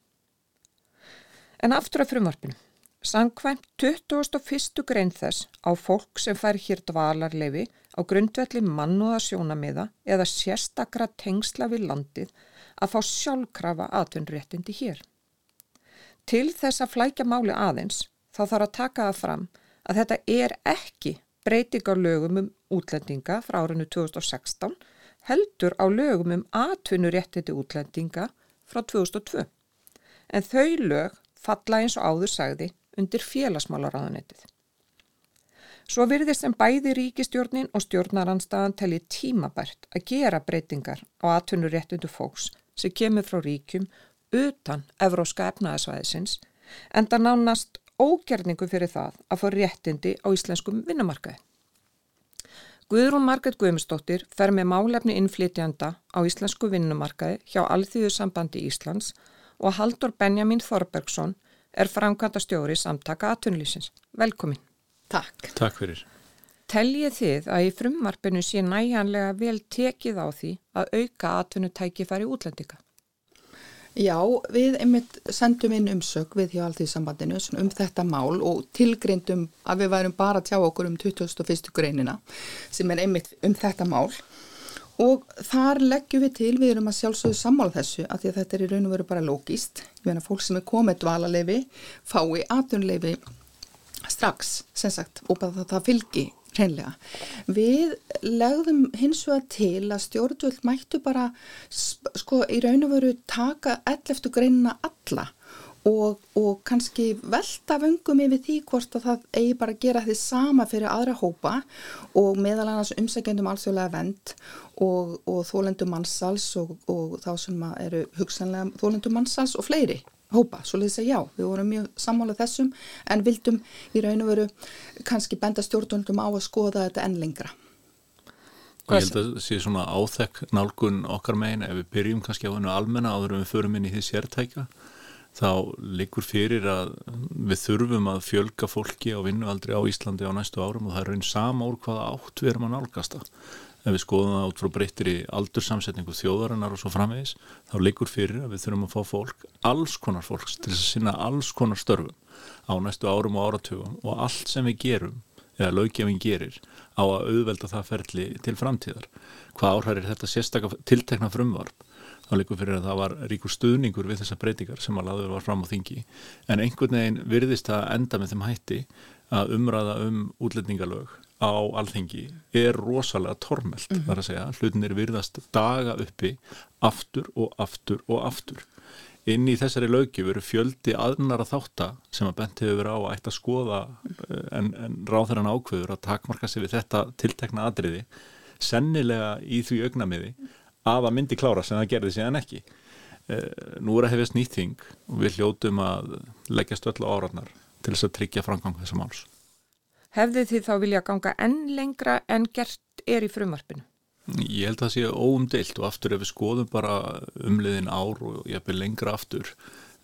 En aftur af frumvarpinu. Sankvæmt 21. grein þess á fólk sem fær hér dvalarleifi á grundvelli mannúða sjónamiða eða sérstakra tengsla við landið að fá sjálfkrafa aðtunréttindi hér. Til þess að flækja máli aðeins þá þarf að taka það fram að þetta er ekki breytingar lögum um útlendinga frá árinu 2016 heldur á lögum um atvinnuréttindi útlendinga frá 2002. En þau lög falla eins og áður sagði undir félagsmálaráðanettið. Svo virðist sem bæði ríkistjórnin og stjórnaranstaðan telli tímabært að gera breytingar á atvinnuréttundu fólks sem kemur frá ríkjum utan evróska efnaðasvæðisins en það nánast ógerningu fyrir það að fá réttindi á íslenskum vinnumarkaði. Guðrún Marget Guðmustóttir fer með málefni innflytjanda á íslensku vinnumarkaði hjá Alþýðusambandi Íslands og Haldur Benjamin Þorbergsson er framkvæmda stjóri samtaka atvinnulísins. Velkomin. Takk. Takk fyrir. Teljið þið að í frumvarpinu sé næjanlega vel tekið á því að auka atvinnutækifæri útlendinga? Já, við einmitt sendum inn umsög við hjá Alþýðsambandinu um þetta mál og tilgreyndum að við værum bara að tjá okkur um 21. greinina sem er einmitt um þetta mál og þar leggjum við til, við erum að sjálfsögðu sammála þessu að því að þetta er í raun og veru bara lógist. Ég meina fólk sem er komið dvalarleifi fái atvinnleifi strax, sem sagt, og bara það, það fylgi hreinlega. Við legðum hins vegar til að stjórnvöld mættu bara sko í raun og veru taka ell eftir greinina alla og, og kannski velta vöngum yfir því hvort að það eigi bara að gera því sama fyrir aðra hópa og meðal annars umsækjandum alþjóðlega vend og, og þólendum mannsals og, og þá sem eru hugsanlega þólendum mannsals og fleiri hópa, svo leiðis að já, við vorum mjög sammálað þessum en vildum í raun og veru kannski benda stjórnvöldum á að skoða þetta enn lengra. Og ég held að það sé svona áþekk nálgun okkar megin ef við byrjum kannski á hennu almenna áður en við förum inn í því sértækja þá likur fyrir að við þurfum að fjölga fólki á vinnualdri á Íslandi á næstu árum og það er einn sama úr hvaða átt við erum að nálgasta ef við skoðum það út frá breyttir í aldursamsetningu þjóðarinnar og svo framvegis þá likur fyrir að við þurfum að fá fólk alls konar fólks til að sinna alls konar störfum á næstu árum og áratugum. Og allt sem við gerum eða lögjafinn gerir á að auðvelda það ferli til framtíðar. Hvað áhærir þetta sérstaklega tiltekna frumvarp? Þá likur fyrir að það var ríkur stuðningur við þessar breytingar sem að laður var fram á þingi. En einhvern veginn virðist að enda með þeim hætti að umræða um útlendingalög á alþengi er rosalega tormelt mm -hmm. þar að segja, hlutin er virðast daga uppi aftur og aftur og aftur. Inn í þessari lögju veru fjöldi aðnara þáttar sem að bent hefur verið á að eitt að skoða eh, en, en ráþarann ákveður að takmarka sig við þetta tiltekna atriði sennilega í því augnamiði að að myndi klára sem það gerði síðan ekki. Eh, nú er að hefast nýtting og við hljótum að leggjast öll á áraðnar til þess að tryggja framgang þessum áls Hefði þið þá vilja ganga enn lengra en gert er í frumarpinu? Ég held að það sé óumdeilt og aftur ef við skoðum bara umliðin ár og ég hefði lengra aftur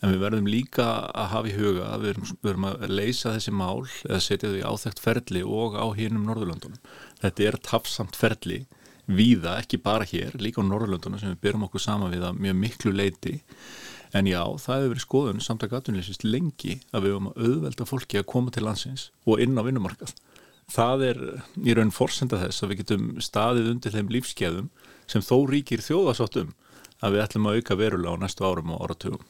en við verðum líka að hafa í huga að við verðum að leysa þessi mál eða setja þau áþægt ferli og á hinnum Norðurlöndunum. Þetta er tafsamt ferli víða, ekki bara hér, líka á Norðurlöndunum sem við byrjum okkur sama við að mjög miklu leiti En já, það hefur verið skoðun samtaka atvinnilegsins lengi að við höfum að auðvelda fólki að koma til landsins og inn á vinnumarkað. Það er í raun forsenda þess að við getum staðið undir þeim lífskeiðum sem þó ríkir þjóðasáttum að við ætlum að auka verulega á næstu árum og áratugum.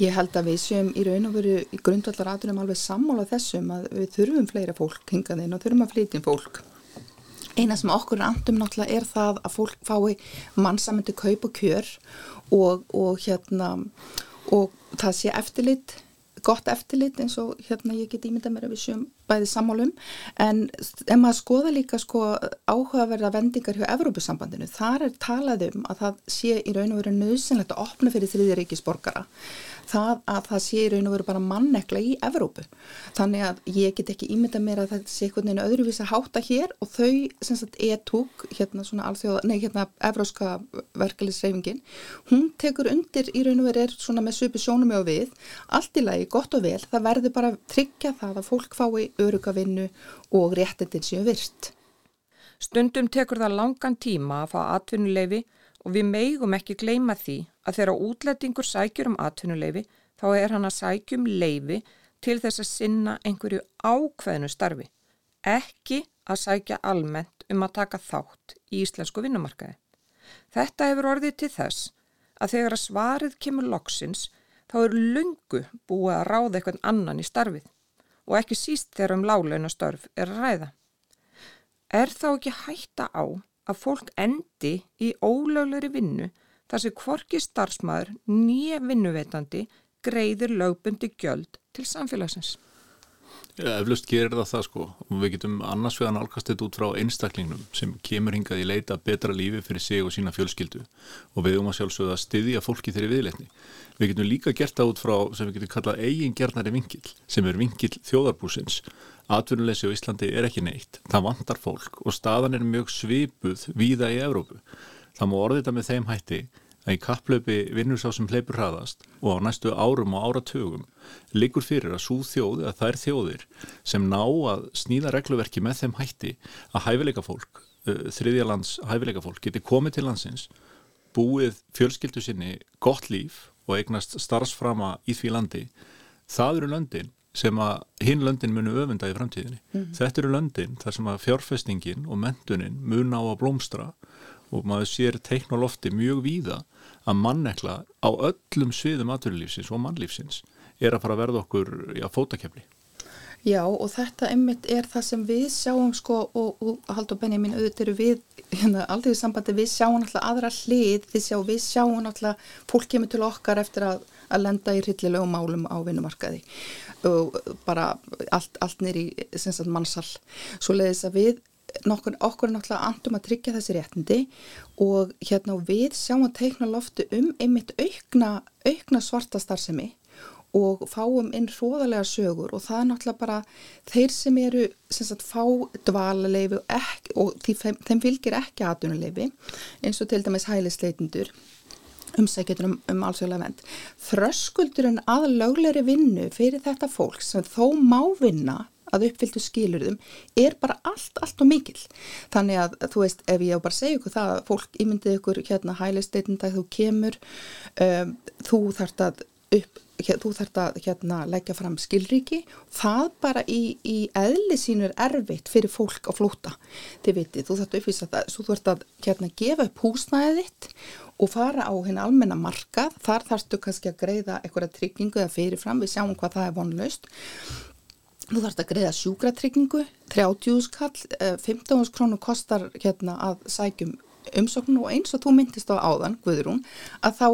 Ég held að við séum í raun og veru í grundvallar aðunum alveg sammála þessum að við þurfum fleira fólk hingaðinn og þurfum að flytja fólk. Eina sem okkur andum náttúrulega er það að fólk fái mannsamöndu kaup og kjör og, og hérna og það sé eftirlit gott eftirlit eins og hérna ég get ímynda mér að við sjöum bæði sammálum en ef maður skoða líka sko áhugaverða vendingar hjá Evrópusambandinu þar er talað um að það sé í raun og veru nöðsynlegt að opna fyrir þriðiríkisborgara það að það sé í raun og veru bara mannekla í Evrópu. Þannig að ég get ekki ímynda mér að þetta sé einhvern veginn öðruvís að hátta hér og þau sem sagt e-túk, hérna svona alþjóða, nei hérna evróska verkefliðsreifingin, hún tekur undir í raun og veru er svona með supi sjónum og við, allt í lagi, gott og vel, það verður bara tryggja það að fólk fái örugavinnu og réttindin séu virst. Stundum tekur það langan tíma að fá atvinnuleifi og við meigum ekki gleima því að þegar útlætingur sækjur um atvinnuleifi þá er hann að sækjum leifi til þess að sinna einhverju ákveðnu starfi, ekki að sækja almennt um að taka þátt í íslensku vinnumarkaði. Þetta hefur orðið til þess að þegar að svarið kemur loksins þá er lungu búið að ráða eitthvað annan í starfið og ekki síst þegar um lálaunastörf er ræða. Er þá ekki hætta á að fólk endi í ólöglegri vinnu þar sem kvorki starfsmæður nýja vinnuveitandi greiðir lögbundi gjöld til samfélagsins. Ja, eflust gerir það það sko og við getum annars vegan alkast þetta út frá einstaklingnum sem kemur hingað í leita betra lífi fyrir sig og sína fjölskyldu og við um að sjálfsögða styðja fólki þeirri viðleitni. Við getum líka gert það út frá sem við getum kallað eigin gerðnari vingil sem er vingil þjóðarbúsins. Atvinnuleysi á Íslandi er ekki neitt, það vantar fólk og staðan er mjög svipuð víða í Evrópu. Það má orðita með þeim hætti að í kapplöpi vinnur sá sem hleypur hraðast og á næstu árum og áratugum liggur fyrir að svo þjóð að þær þjóðir sem ná að snýða regluverki með þeim hætti að hæfileika fólk, uh, þriðjalands hæfileika fólk geti komið til landsins, búið fjölskyldu sinni gott líf og eignast starfsframa í því landi, það eru löndin sem að hinn löndin munu öfunda í framtíðinni. Mm -hmm. Þetta eru löndin þar sem að fjárfestingin og mentunin mun á að blómstra og maður sér teiknolofti mjög víða að mannekla á öllum sviðum aturlífsins og mannlífsins er að fara að verða okkur já, fótakefli. Já og þetta einmitt er það sem við sjáum sko og, og Haldur Benjamin auðvitað eru við hérna, aldrei í sambandi við sjáum alltaf aðra hlið við sjáum, við sjáum alltaf fólk kemur til okkar eftir að, að lenda í hryllilegum málum á vinnumarkaði og bara allt, allt nýri mannsal svo leiðis að við nokkur, okkur er náttúrulega andum að tryggja þessi réttindi og hérna við sjáum að teikna loftu um einmitt aukna, aukna svarta starfsemi og fáum inn hróðalega sögur og það er náttúrulega bara þeir sem eru sem sagt fá dvalaleifi og, ekki, og því, þeim fylgir ekki aðunuleifi eins og til dæmis hælisleitindur umsækjadur um, um allsjóðlega vend þröskuldurinn að lögleri vinnu fyrir þetta fólk sem þó má vinna að uppfyldu skilurðum er bara allt, allt og mikil. Þannig að þú veist, ef ég á bara segja ykkur það að fólk ímyndið ykkur hérna hælisteitndag þú kemur, um, þú þarft að upp þú þarft að hérna, leggja fram skilríki. Það bara í, í eðli sínur erfitt fyrir fólk á flóta þið vitið, þú þarft að uppvísa það þú þarft að hérna, gefa upp húsnæðið þitt og fara á henni almenna markað. Þar þarfstu kannski að greiða eitthvað tryggingu eða fyrirfram, við sjáum hvað það er vonlaust. Þú þarfst að greiða sjúkratryggingu 30 skall, 15 krónu kostar hérna, að sækjum umsóknu og eins og þú myndist á áðan, Guðrún, að þá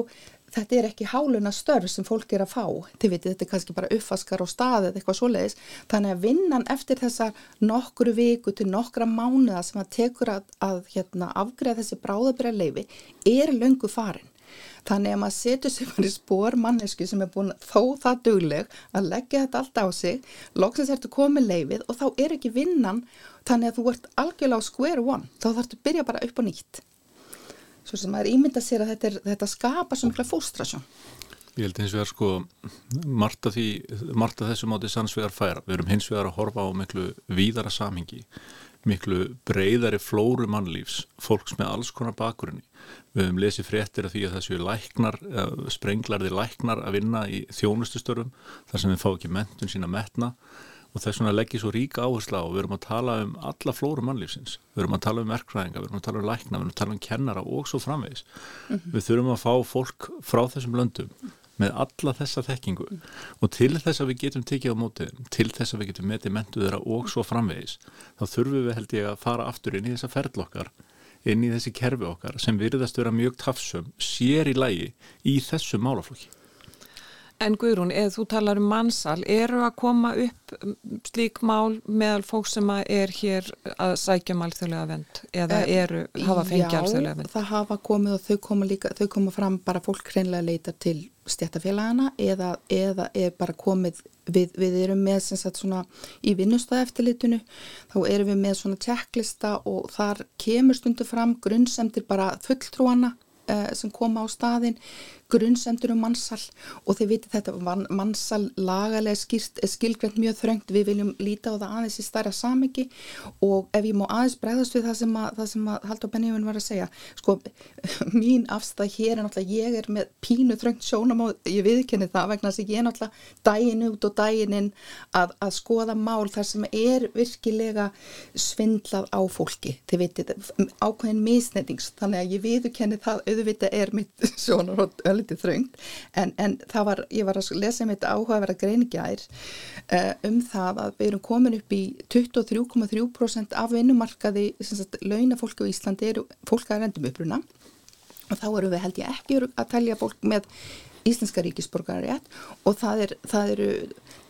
þetta er ekki háluna störf sem fólk er að fá. Til vitið, þetta er kannski bara uppfaskar á staðið eitthvað svoleiðis, þannig að vinnan eftir þessa nokkru viku til nokkra mánuða sem að tekur að, að hérna, afgreða þessi bráðabræða leifi er löngu farin. Þannig að maður setur sig bara í spór mannesku sem er búin þó það dugleg að leggja þetta allt á sig loksins ertu komið leifið og þá er ekki vinnan þannig að þú ert algjörlega á square one, þá þarfst að byrja bara upp og nýtt svo sem maður ímynda sér að þetta, er, þetta skapar svona mikla fóstrasjón. Ég held eins og er sko margt af, því, margt af þessu móti sannsvegar færa. Við erum hins vegar að horfa á miklu víðara samhengi, miklu breyðari flóru mannlífs, fólks með alls konar bakgrunni. Við hefum lesið fréttir af því að þessu læknar, sprenglarði læknar að vinna í þjónustustörfum þar sem við fá ekki mentun sína metna og þess vegna leggir svo ríka áhersla og við erum að tala um alla flóru mannlífsins við erum að tala um verkfræðinga, við erum að tala um lækna við erum að tala um kennara og svo framvegis mm -hmm. við þurfum að fá fólk frá þessum löndum með alla þessa þekkingu mm -hmm. og til þess að við getum tekið á mótið til þess að við getum metið mentu þeirra og svo framvegis þá þurfum við held ég að fara aftur inn í þessa ferðlokkar inn í þessi kerfi okkar sem virðast vera mjög tafsum sér í lægi í þessu málaflokki En Guðrún, eða þú talar um mannsal, eru að koma upp um, slík mál meðal fólk sem er hér að sækja um alþjóðlega vend eða eh, eru, hafa fengið alþjóðlega vend? Já, það hafa komið og þau koma, líka, þau koma fram bara fólk hreinlega leita til stjættafélagana eða, eða er bara komið, við, við erum með sem sagt svona í vinnustæðeftilitinu, þá erum við með svona tjekklista og þar kemur stundu fram grunnsemtir bara fulltrúana uh, sem koma á staðin grunnsendur um mannsal og þið vitið þetta mannsal lagalega skýrt, skilgrend mjög þröngt, við viljum líta á það aðeins í stærra samiki og ef ég má aðeins bregðast við það sem að, að Haldur Benjamin var að segja, sko mín afstæð hér er náttúrulega ég er með pínu þröngt sjónam og ég viðkenni það vegna þess að ég er náttúrulega dægin út og dægin inn að, að skoða mál þar sem er virkilega svindlað á fólki, þið vitið ákveðin misnendings, þannig að ég viðkenni það auðvitað er mitt sjónar og öll lítið þröngt. En, en var, ég var að lesa um þetta áhugaverða greiningjar uh, um það að við erum komin upp í 23,3% af vinnumarkaði launafólk á Íslandi eru fólk að rendum uppruna. Og þá eru við held ég ekki að telja fólk með íslenska ríkisborgarétt og það, er, það eru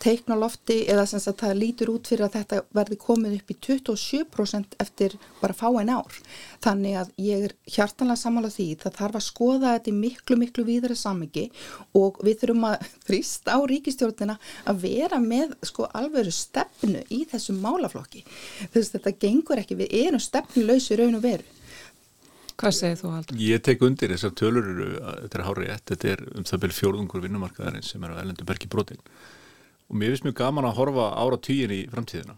teiknalofti eða sem sagt það lítur út fyrir að þetta verði komið upp í 27% eftir bara fáin ár. Þannig að ég er hjartanlega samála því það þarf að skoða þetta í miklu miklu víðara samingi og við þurfum að þrýst á ríkistjórnina að vera með sko alvegur stefnu í þessum málaflokki. Þess að þetta gengur ekki, við erum stefnulegs í raun og veru. Hvað segir þú Haldur? Ég tek undir þessar tölur eru, þetta er hárið ett, þetta er um það byrj fjórðungur vinnumarkaðarinn sem er á ellendu bergi brotin og mér finnst mjög gaman að horfa ára tíin í framtíðina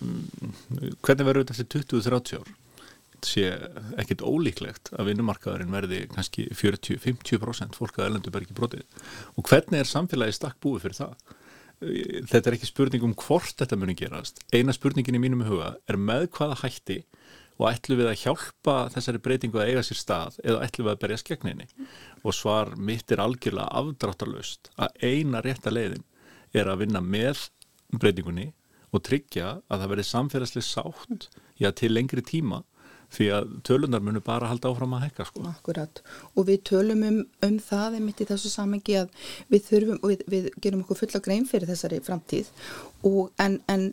mm, hvernig verður þetta eftir 20-30 ár? Þetta sé ekkit ólíklegt að vinnumarkaðarinn verði kannski 40-50% fólk að ellendu bergi brotin og hvernig er samfélagi stakk búið fyrir það? Þetta er ekki spurning um hvort þetta muni gerast. Eina spurningin í mínum huga er með hvaða hætti og ætlum við að hjálpa þessari breytingu að eiga sér stað eða ætlum við að berja skegninni og svar mitt er algjörlega afdráttalust að eina rétta leiðin er að vinna með breytingunni og tryggja að það verði samfélagslega sátt að til lengri tíma því að tölunar munu bara halda áfram að hekka sko. Akkurat og við tölum um, um það einmitt í þessu samengi að við þurfum og við, við gerum okkur fulla grein fyrir þessari framtíð og en, en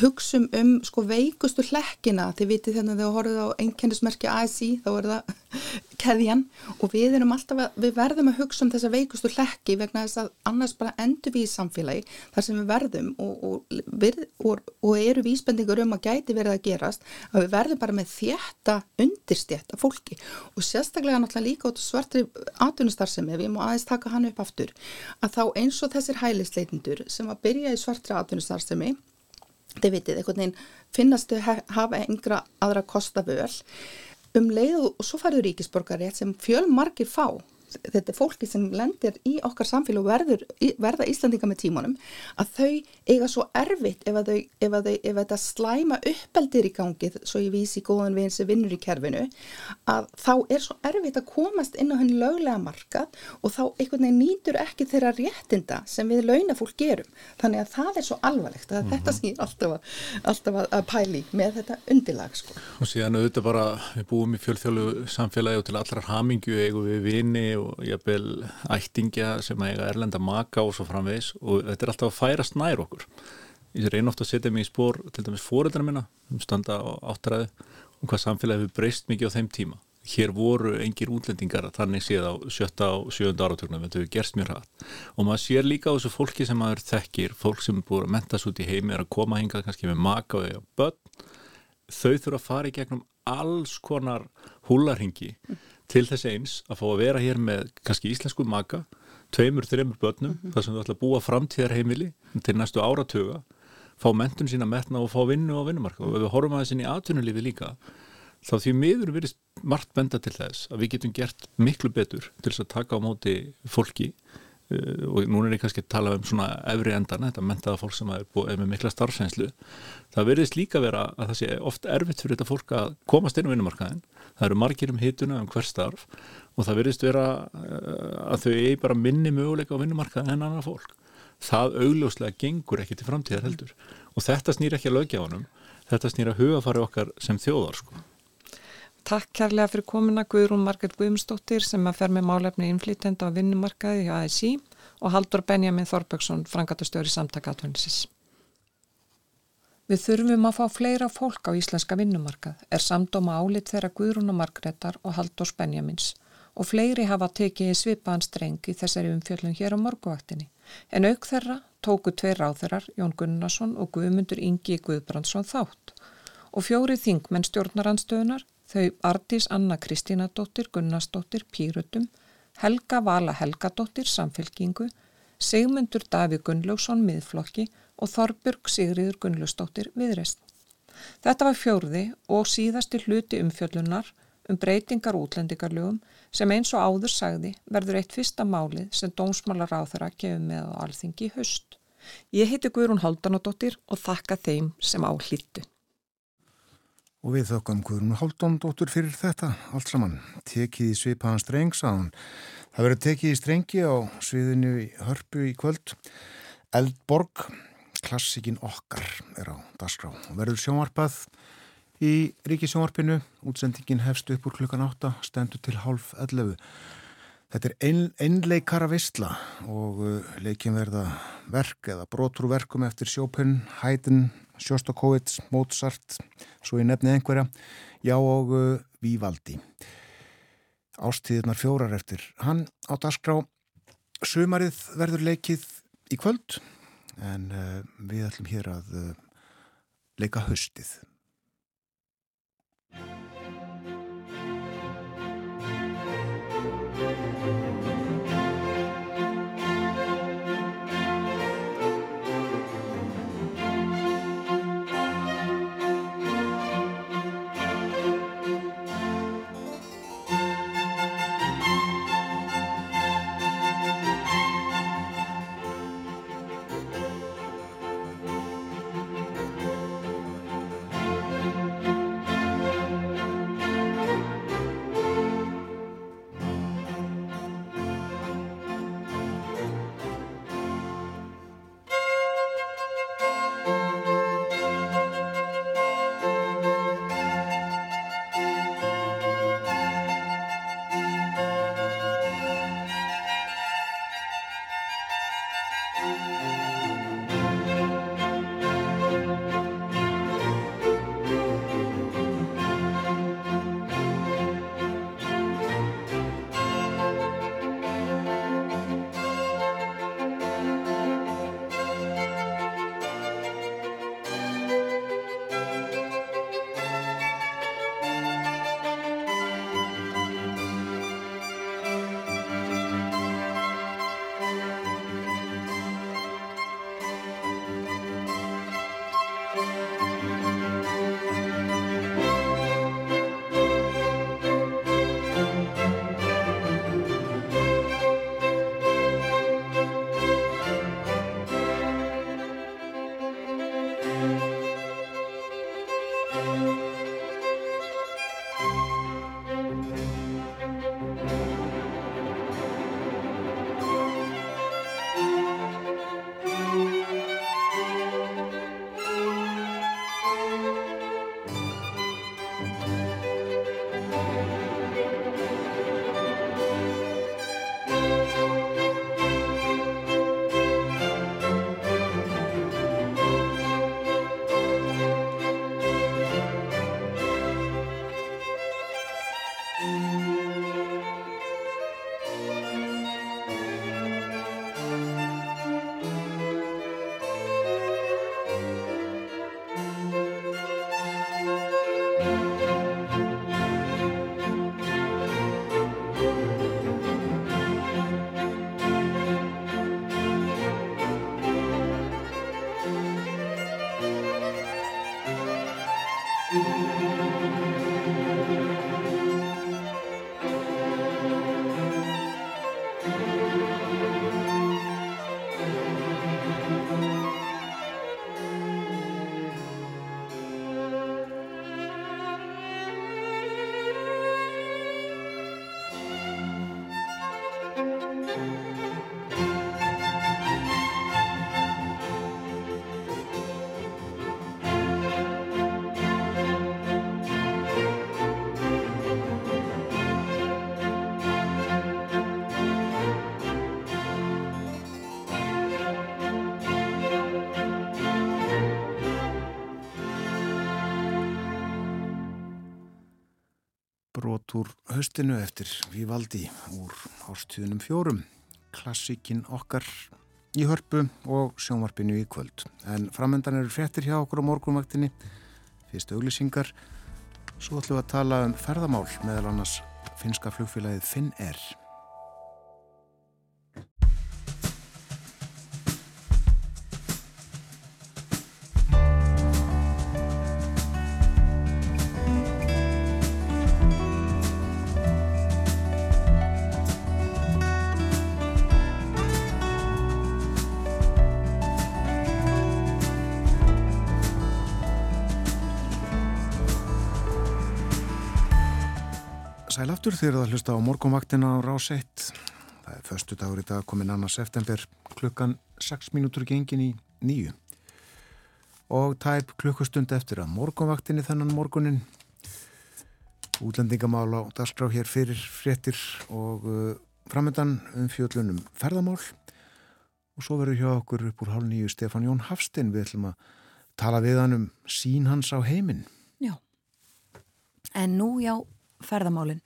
hugsum um sko veikustu hlekkina. Þið vitið þannig að þið horfið á einkennismerki ASI þá er það keðjan. Og við erum alltaf að, við verðum að hugsa um þessa veikustu hlekki vegna þess að annars bara endur við í samfélagi þar sem við verðum og, og, við, og, og eru vísbendingur um að gæti verið að gerast að við verðum bara með þjætta undirstjætta fólki. Og sérstaklega náttúrulega líka út svartri atvinnustarfsemi, við má aðeins taka hann upp aftur, að þá eins og þessir hælisleitindur sem að byrja í svartri atvinnustarfsemi þið vitið, einhvern veginn finnastu hafa engra aðra kosta völ. Um leið og svo farið ríkisborgari sem fjöl margir fá þetta er fólki sem lendir í okkar samfélag og verður, verða Íslandinga með tímunum að þau eiga svo erfitt ef, þau, ef, þau, ef þetta slæma uppeldir í gangið, svo ég vísi góðan við eins sem vinnur í kerfinu, að þá er svo erfitt að komast inn á henni löglega markað og þá einhvern veginn nýtur ekki þeirra réttinda sem við launafólk gerum. Þannig að það er svo alvarlegt að mm -hmm. þetta mhm. snýr alltaf, alltaf að pæli með þetta undirlag. Sko. Og síðan auðvitað bara, við búum í fjölþjólu samfélagi og til allrar hamingju eigum við vini og jafnvel ættingja sem að eiga erlenda maka og svo framvegs og þetta er alltaf að færast nær okkur. Ég reyna ofta að setja mig í spór til dæmis fóreldra minna um standa á áttræðu og hvað samfélagi hefur breyst mikið á þeim tíma. Hér voru engir útlendingar þannig séð á sjötta og sjönda áratögnum þetta hefur gerst mjög hratt. Og maður sér líka á þessu fólki sem maður þekkir fólk sem er búin að mentast út í heimi er að koma hinga kannski með maka og börn þau þurfa að fara í gegnum alls konar húlarhingi til þess eins að fá að vera hér með kannski íslensku maka, tveimur, þreimur börnum, mm -hmm. þar sem þú ætla að búa framtíðarheimili til næstu áratöga, fá mentun sína metna og fá vinnu á vinnumarka og ef við horfum aðeins inn í atvinnulífi líka, þá því miður verið margt benda til þess að við getum gert miklu betur til þess að taka á móti fólki. Uh, og núna er ég kannski að tala um svona efri endana, þetta mentaða fólk sem er, búið, er með mikla starfsveinslu það verðist líka vera að það sé oft erfitt fyrir þetta fólk að komast inn á vinnumarkaðin það eru margir um hituna um hver starf og það verðist vera uh, að þau eigi bara minni möguleika á vinnumarkaðin en annar fólk. Það augljóslega gengur ekki til framtíðar heldur. Og þetta snýr ekki að lögja þetta snýr að hugafari okkar sem þjóðar sko. Takk kærlega fyrir komuna Guðrún Marget Guðumstóttir sem að fer með málefni innflýtenda á vinnumarkaði í ASI og Haldur Benjamin Þorbergsson, frangatastjóri samtakaðvöndisins. Við þurfum að fá fleira fólk á íslenska vinnumarkað, er samdóma álit þeirra Guðrún og Haldurs Benjamins og fleiri hafa tekið svipaðan streng í þessari umfjöldun hér á morguvaktinni. En auk þeirra tóku tveir ráþeirar, Jón Gunnarsson og Guðmundur Ingi Guðbrandsson þátt og fjóri þingmenn stjórnaranstöðunar Þau Ardís Anna Kristínadóttir Gunnarsdóttir Pýrutum, Helga Vala Helgadóttir Samfélkingu, Sigmundur Daví Gunnlaugsson Miðflokki og Þorbjörg Sigriður Gunnlausdóttir Viðreist. Þetta var fjórði og síðasti hluti umfjöllunar um breytingar útlendingarlögum sem eins og áður sagði verður eitt fyrsta málið sem dómsmálar á þeirra gefið með á alþingi höst. Ég heiti Guðrún Haldanadóttir og þakka þeim sem á hlýttu. Og við þökkum Guðrún Háldóndóttur fyrir þetta allt saman. Tekið í svipaðan streng, sáðan. Það verður tekið í strengi á sviðinu í hörpu í kvöld. Eldborg, klassikinn okkar, er á dasgrá. Verður sjónvarpað í ríkisjónvarpinu. Útsendingin hefst upp úr klukkan 8, stendur til half 11. Þetta er ein, einleikara vistla og uh, leikin verða verk eða brotrúverkum eftir Sjópenn, Haydn, Sjóstakovits, Mozart, svo ég nefni einhverja, já og uh, Vívaldi. Ástíðunar fjórar eftir hann á dasgrá. Sumarið verður leikið í kvöld en uh, við ætlum hér að uh, leika höstið. Música brot úr höstinu eftir Vivaldi úr ástíðunum fjórum, klassikinn okkar í hörpu og sjónvarpinu í kvöld. En framöndan eru frettir hjá okkur á morgunvaktinni, fyrst auglisingar, svo ætlum við að tala um ferðamál meðal annars finska flugfélagið Finn Air. Sæl aftur þegar það hlusta á morgunvaktina á rás 1. Það er förstu dagur í dag komin annars september klukkan 6 mínútur gengin í nýju. Og tæp klukkustund eftir að morgunvaktinni þennan morgunin. Útlendingamál á dagskrá hér fyrir fréttir og uh, framöndan um fjöllunum ferðamál. Og svo verður hjá okkur upp úr hálf nýju Stefán Jón Hafstein. Við ætlum að tala við hann um sín hans á heiminn. Já. En nú já, ferðamálinn.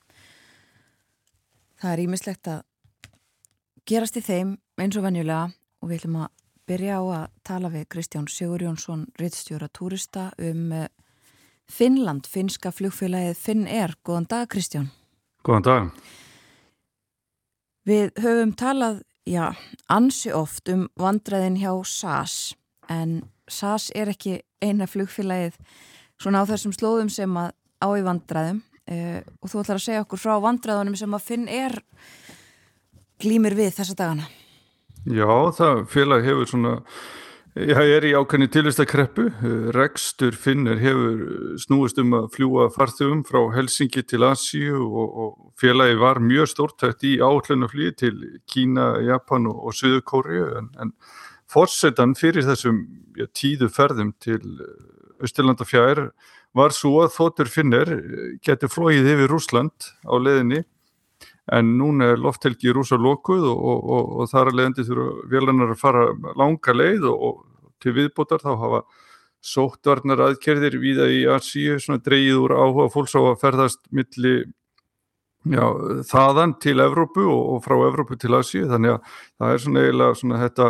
Það er ímislegt að gerast í þeim eins og venjulega og við ætlum að byrja á að tala við Kristján Sigur Jónsson, rittstjóra túrista um eh, Finnland, finska flugfélagið Finn Air. Góðan dag Kristján. Góðan dag. Við höfum talað, já, ansi oft um vandræðin hjá SAS en SAS er ekki eina flugfélagið svona á þessum slóðum sem að á í vandræðum uh, og þú ætlar að segja okkur frá vandræðunum sem að Finn er glýmir við þessa dagana. Já, það félag hefur svona Já, er í ákveðni tilvistakreppu. Rekstur Finnir hefur snúist um að fljúa farþugum frá Helsingi til Asíu og, og félagi var mjög stórtækt í áhlunaflýði til Kína, Japan og, og Suðukóri en, en fórsetan fyrir þessum já, tíðu ferðum til Östurlanda fjær var svo að þóttur Finnir getur flóið yfir Rúsland á leðinni en núna er lofthelgi rúsa lokuð og, og, og, og þar að leiðandi þurfa vélarnar að fara langa leið og til viðbútar þá hafa sóttvarnar aðkerðir viða í Asíu svona dreyið úr áhuga fólks á að ferðast milli já, þaðan til Evrópu og frá Evrópu til Asíu. Þannig að það er svona eiginlega svona þetta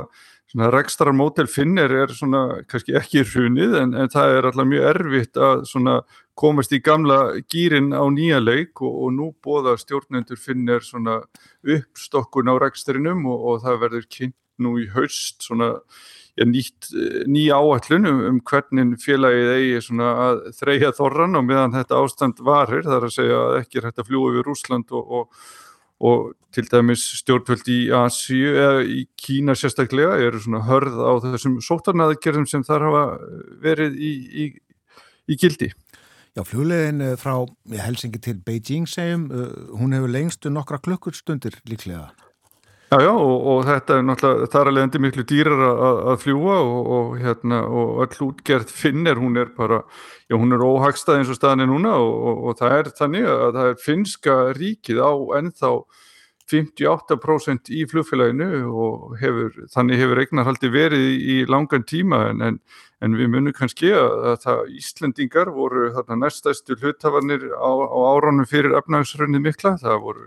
rekstrar mótel finnir er svona kannski ekki hrunið en, en það er alltaf mjög erfitt að svona komast í gamla gýrin á nýja leik og, og nú bóða stjórnendur finnir svona uppstokkun á rekstrinum og, og það verður kynnt nú í haust svona ja, nýtt, ný áallun um, um hvernig félagið eigi svona að þreyja þorran og meðan þetta ástand varir þar að segja að ekki er hægt að fljúa yfir Úsland og, og og til dæmis stjórnvöld í Asíu eða í Kína sérstaklega eru svona hörð á þessum sótarnaðgerðum sem þar hafa verið í, í, í gildi. Já, fljólegin eh, frá Helsingi til Beijing segjum, eh, hún hefur lengstu nokkra klukkurstundir líklega. Já, já, og, og þetta er náttúrulega, það er alveg endur miklu dýrar að, að fljúa og, og hérna, og all útgerð finnir, hún er bara, já, hún er óhagstað eins og staðin er núna og, það er þannig að það er finska ríkið á ennþá 58% í flugfélaginu og hefur, þannig hefur eignarhaldi verið í, langan tíma en, en, en við munum kannski að, að það Íslendingar voru þarna næstæstu hlutafarnir á, á áránum fyrir efnagsrönnið mikla, það voru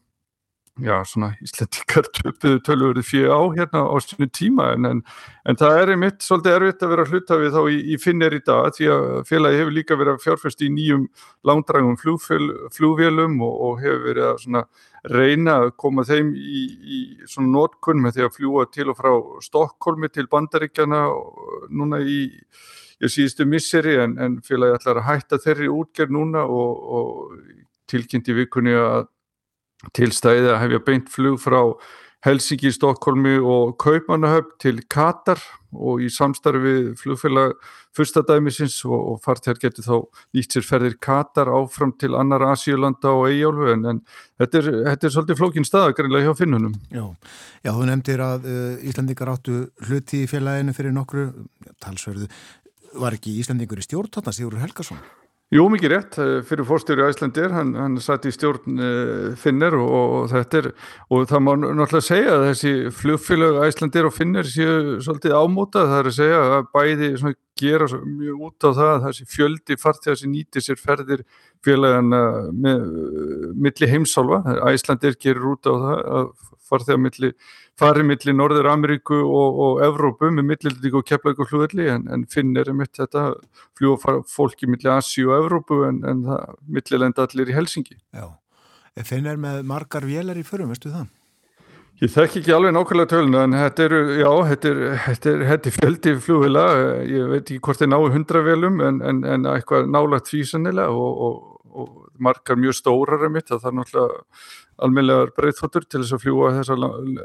já, svona íslendikar töpuðu tölvöru fyrir á hérna á sinu tíma en, en, en það er einmitt svolítið erfitt að vera hluta við þá í, í finnir í dag því að félagi hefur líka verið að fjárfæst í nýjum langdragum flugvélum og, og hefur verið að svona reyna að koma þeim í, í svona nótkunn með því að fljúa til og frá Stokkólmi til Bandaríkjana núna í ég síðustu misseri en, en félagi ætlar að hætta þeirri útgerð núna og, og tilkynnti vikunni að tilstæði að hefja beint flug frá Helsingi, Stokkólmi og Kaupmannahöfn til Katar og í samstarfi flugfélag fyrstadæmisins og, og fartjar getur þá nýtt sér ferðir Katar áfram til annar Asíulanda og Eyjálfu en, en þetta, er, þetta er svolítið flókin stað greinlega hjá finnunum. Já, Já þú nefndir að uh, Íslandingar áttu hluti í félaginu fyrir nokkru talsverðu. Var ekki Íslandingur í stjórn þarna Sigur Helgarsson? Jú, mikið rétt, eh, fyrir fórstjóri Æslandir, hann, hann satt í stjórn uh, Finner og, og þetta er, og það má náttúrulega segja að þessi flugfélag Æslandir og Finner séu svolítið ámótað, það er að segja að bæði svona, gera mjög út á það að þessi fjöldi farþegar sem nýtir sér ferðir félagana með milli heimsálfa, Æslandir gerur út á það að milli farið millir Norður Ameríku og, og Evrópu með millildík og keppleik og hlugvelli en, en finnir er mitt þetta fljúa fólki millir Asi og Evrópu en, en millilenda allir í Helsingi. Já, finnir með margar vélar í förum, veistu það? Ég þekk ekki alveg nákvæmlega töluna en þetta eru, já, þetta er, þetta er, þetta er fjöldi flugvila, ég veit ekki hvort það er náðu hundra velum en, en, en eitthvað nálagt tvísanilega og, og, og margar mjög stórar er mitt, það er náttúrulega almeinlegar breyðþóttur til þess að fljúa þessa,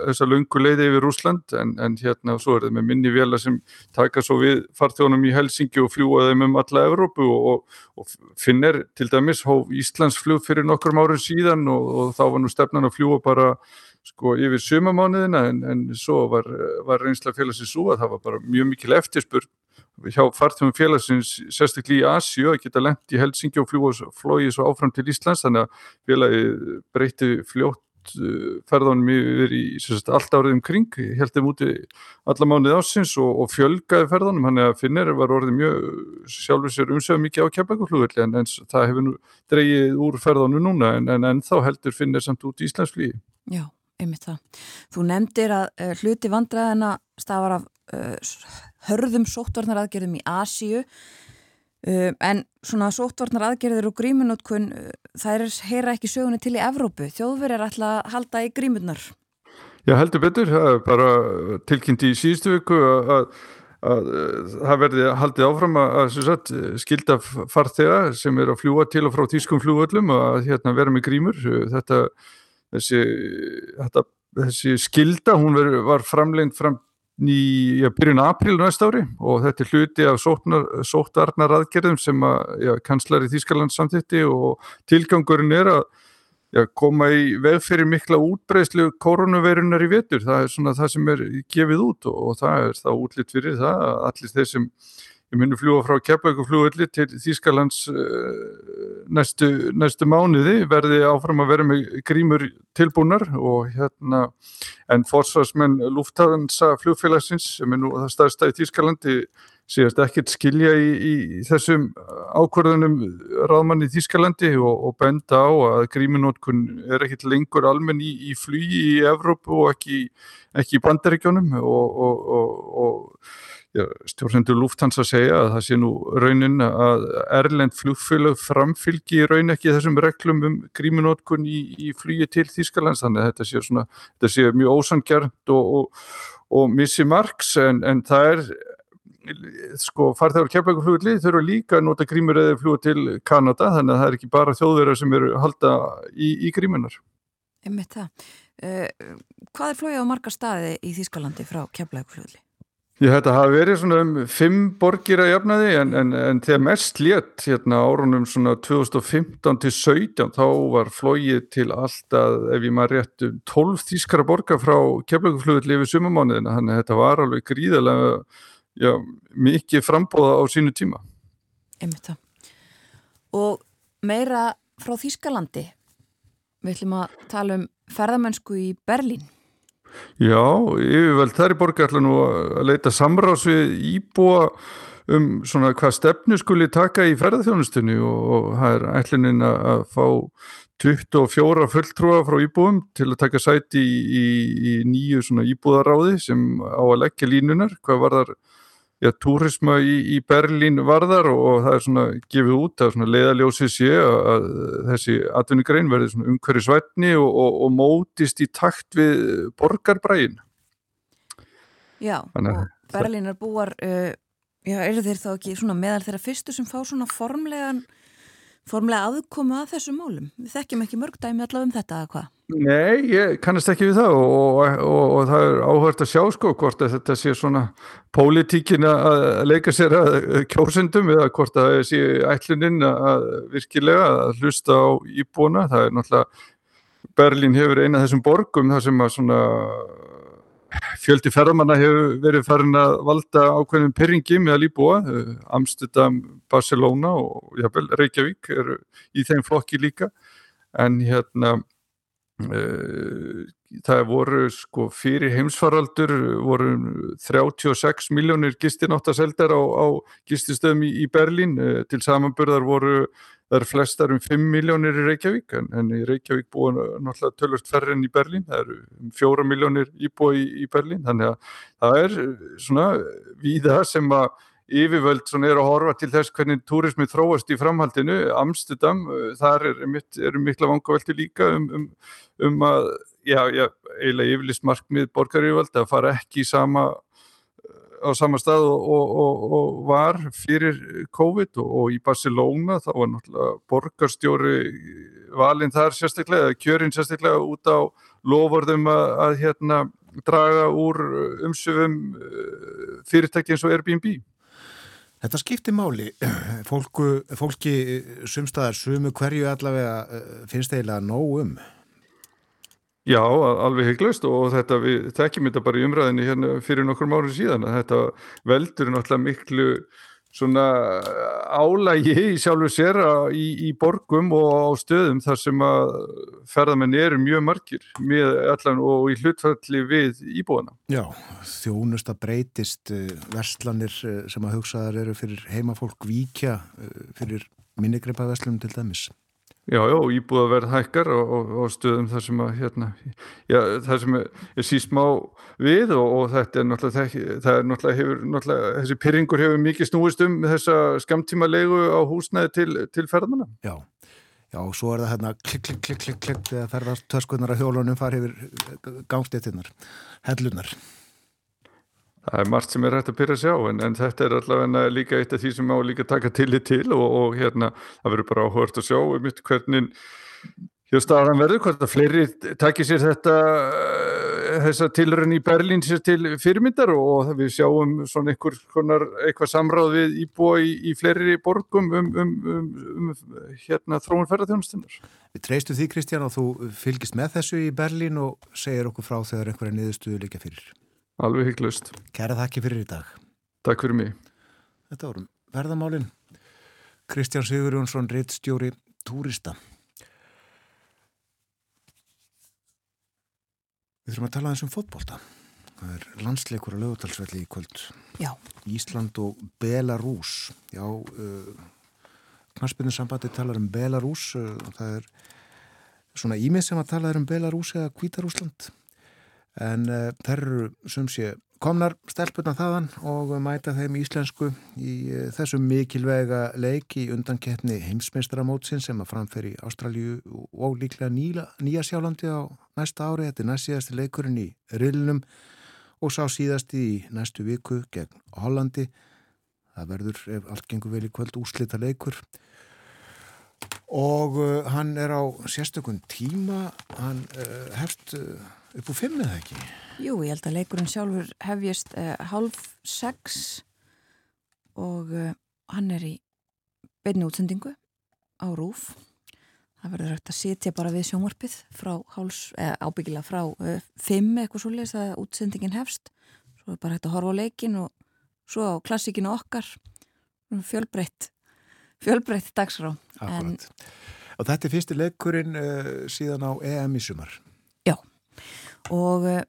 þessa lungu leiði yfir Úsland en, en hérna svo er það með minni vela sem taka svo við farþjónum í Helsingi og fljúa þeim um alla Evrópu og, og, finnir til dæmis hóf Íslands flug fyrir nokkrum árið síðan og, og þá var nú stefnan að fljúa bara sko yfir sumamániðina en, en svo var, var reynsla félagsins svo að það var bara mjög mikil eftirspurn hjá farþjóðum félagsins sérstaklega í Asju að geta lengt í Helsingi og flóið svo áfram til Íslands þannig að félagi breyti fljótt uh, ferðanum yfir í sagt, allt árið um kring, held þeim úti alla mánuði ásins og, og fjölgaði ferðanum, hann er að finnir var orðið mjög sjálfur sér umsögum mikið á kembakurflugulli en, en það hefur nú dreyið úr ferðanum núna en, en, en þá heldur finnir samt út í Íslandsflíi. Já, einmitt það. Þú nefndir að uh, hluti vandræðina stafar af uh, hörðum sóttvarnaraðgerðum í Asíu. Uh, en svona sóttvarnar aðgerðir og grímunótkun uh, þær heyra ekki sögunni til í Evrópu. Þjóðverið er alltaf að halda í grímunnar Já heldur betur. Bara tilkynnti í síðustu viku að, að, að það verði haldið áfram að, að skilda farþega sem er að fljúa til og frá tískum fljúöllum að hérna, vera með grímur. Þetta, þessi, þetta, þessi skilda hún ver, var framlegnd fram í ja, byrjun april næsta ári og þetta er hluti af sóttvarnar aðgerðum sem að kanslari Þískaland samþitti og tilgangurinn er að ja, koma í vegferði mikla útbreyslu koronaveirunar í vetur, það er svona það sem er gefið út og, og það er það útlitt fyrir það að allir þeir sem ég myndi fljúa frá Keflavíkuflugulli til Þýskalands uh, næstu, næstu mánuði. Verði áfram að vera með grímur tilbúnar og hérna en fórsvarsmenn Lufthansa flugfélagsins sem er nú það staðstæði í Þýskalandi séast ekkert skilja í, í þessum ákvörðunum ráðmann í Þýskalandi og, og benda á að gríminótkun er ekkert lengur almenn í, í flugi í Evrópu og ekki, ekki í bandaríkjónum og, og, og stjórnendur Lufthansa segja að það sé nú raunin að Erlend flugfélag framfylgi í raun ekki þessum reglum um gríminótkun í, í flugi til Þýskalands þannig að þetta sé, svona, þetta sé mjög ósangjart og, og, og missi margs en, en það er sko farþegar kemlauguflugli þurfa líka að nota grímur eða fluga til Kanada þannig að það er ekki bara þjóðverðar sem eru halda í, í grímunar Emmitt það uh, Hvað er flóið á marga staði í Þýskalandi frá kemlauguflugli? Ég þetta hafi verið svona um fimm borgir að jafna því en, en, en þegar mest létt hérna árunum svona 2015 til 17 þá var flóið til alltaf ef ég maður rétt 12 þýskara borgar frá kemlauguflugli yfir sumamániðina þannig að þetta var alveg gríðarlega já, mikið frambóða á sínu tíma. Einmitt það. Og meira frá Þýskalandi, við ætlum að tala um ferðamennsku í Berlín. Já, yfirveld þær í borgar ætla nú að leita samráðs við íbúa um svona hvað stefnu skuli taka í ferðarþjónustunni og, það er ætlunin að fá 24 fulltrúa frá íbúum til að taka sæti í, í, í nýju svona íbúðaráði sem á að leggja línunar, hvað var þar já, túrisma í, í Berlín varðar og, og það er svona gefið út að leiðaljósið sé að, að þessi atvinnugrein verði umhverju svætni og, og, og mótist í takt við borgarbræin. Já, Þannig, og Berlínar búar uh, já, eru þeir þá ekki svona meðal þeirra fyrstu sem fá svona formlegan formlega aðkomu að þessum málum? Við þekkjum ekki mörg dæmi allavega um þetta eða hvað Nei, ég kannast ekki við það og, og, og það er áhört að sjá sko hvort að þetta sé svona pólitíkin að leika sér að kjósendum eða hvort að það sé ætluninn að virkilega að hlusta á íbúna, það er náttúrulega Berlín hefur eina þessum borgum þar sem að svona fjöldi ferðamanna hefur verið farin að valda ákveðnum perringi með að líbúa Amsterdam, Barcelona og Reykjavík eru í þeim flokki líka. En hérna það voru sko fyrir heimsfaraldur voru 36 miljónir gistináttaseldar á, á gististöðum í, í Berlín. Uh, til samanburðar voru Það eru flestar um 5 miljónir í Reykjavík en, en í Reykjavík búa náttúrulega tölvöld færri enn í Berlín, það eru um 4 miljónir íbúa í, í Berlín, þannig að það er svona víða sem að yfirvöld er að horfa til þess hvernig túrismi þróast í framhaldinu, Amsterdam, þar eru er mikla vangavelti líka um, um, um að, já, já, eiginlega yfirlist markmið borgarífald að fara ekki í sama á sama stað og, og, og var fyrir COVID og í Barcelona þá var náttúrulega borgarstjóri valinn þar sérstaklega, kjörinn sérstaklega út á lofurðum að, að hérna draga úr umsöfum eh, fyrirtæki eins og Airbnb. Þetta skiptir máli. Fólku, fólki sumstaðar sumu hverju allavega eh, finnst eiginlega nóg um? Já, alveg heiklust og þetta við tekjum þetta bara í umræðinni hérna fyrir nokkur márið síðan þetta veldur náttúrulega miklu svona álægi í sjálfu sér í, í borgum og á stöðum þar sem að ferðamenn eru mjög margir allan, og í hlutfalli við íbúana. Já, þjónusta breytist eh, verslanir eh, sem að hugsaðar eru fyrir heimafólk víkja eh, fyrir minnigreipa verslunum til dæmis. Já, já, íbúðaverð hækkar og, og, og stöðum þar sem að, hérna, já, það sem er síst má við og, og þetta er náttúrulega, það er náttúrulega, hefur, náttúrulega, þessi pyrringur hefur mikið snúist um þessa skamtíma leigu á húsnæði til, til ferðamanna. Já, já, og svo er það hérna klikk, klikk, klikk, klikk, klikk, þegar ferðast töskunar að hjólunum fari yfir gangstéttinnar, hellunar. Það er margt sem er hægt að pyrra sig á en, en þetta er allavega líka eitt af því sem má líka taka tillit til og, og hérna það verður bara áhört að sjá um mitt hvernig hjá staðan verður, hvort að fleiri takir sér þetta eh, þessa tilröðin í Berlín sér til fyrirmyndar og við sjáum svona einhver konar eitthvað samráð við íbúa í, í fleiri borgum um, um, um, um hérna þróun ferðarþjónustinnar. Við treystu því Kristján og þú fylgist með þessu í Berlín og segir okkur frá þegar einhverja niðurstuðu líka fyrir. Alveg hygglust. Kæra þakki fyrir í dag. Takk fyrir mig. Þetta vorum verðamálinn. Kristján Sigur Jónsson, reittstjóri Túrista. Við þurfum að tala aðeins um fótbolta. Það er landsleikur á lögutalsvelli í kvöld. Já. Ísland og Belarus. Já, uh, knarspinnusambandi talar um Belarus. Uh, það er svona ímið sem að tala um Belarus eða Kvítarúsland en uh, þær eru sem sé komnar stelpuna þaðan og mæta þeim íslensku í uh, þessum mikilvega leik í undankeppni heimsmeistramótsin sem að framferi Ástralju og líklega nýla, nýja sjálandi á næsta ári. Þetta er næst síðasti leikurinn í Rilnum og sá síðasti í næstu viku gegn Hollandi. Það verður, ef allt gengur vel í kvöld, úslita leikur og uh, hann er á sérstökun tíma, hann hefst upp úr fimm eða ekki? Jú, ég held að leikurinn sjálfur hefjast uh, hálf sex og uh, hann er í beinni útsendingu á rúf. Það verður hægt að sitja bara við háls, eða ábyggilega frá uh, fimm eitthvað svolítið að útsendingin hefst. Svo er bara hægt að horfa á leikin og svo á klassikinu okkar fjölbreytt fjölbreytt dagsrá. Akkurat. En, og þetta er fyrsti leikurinn síðan á EM í sumar og uh,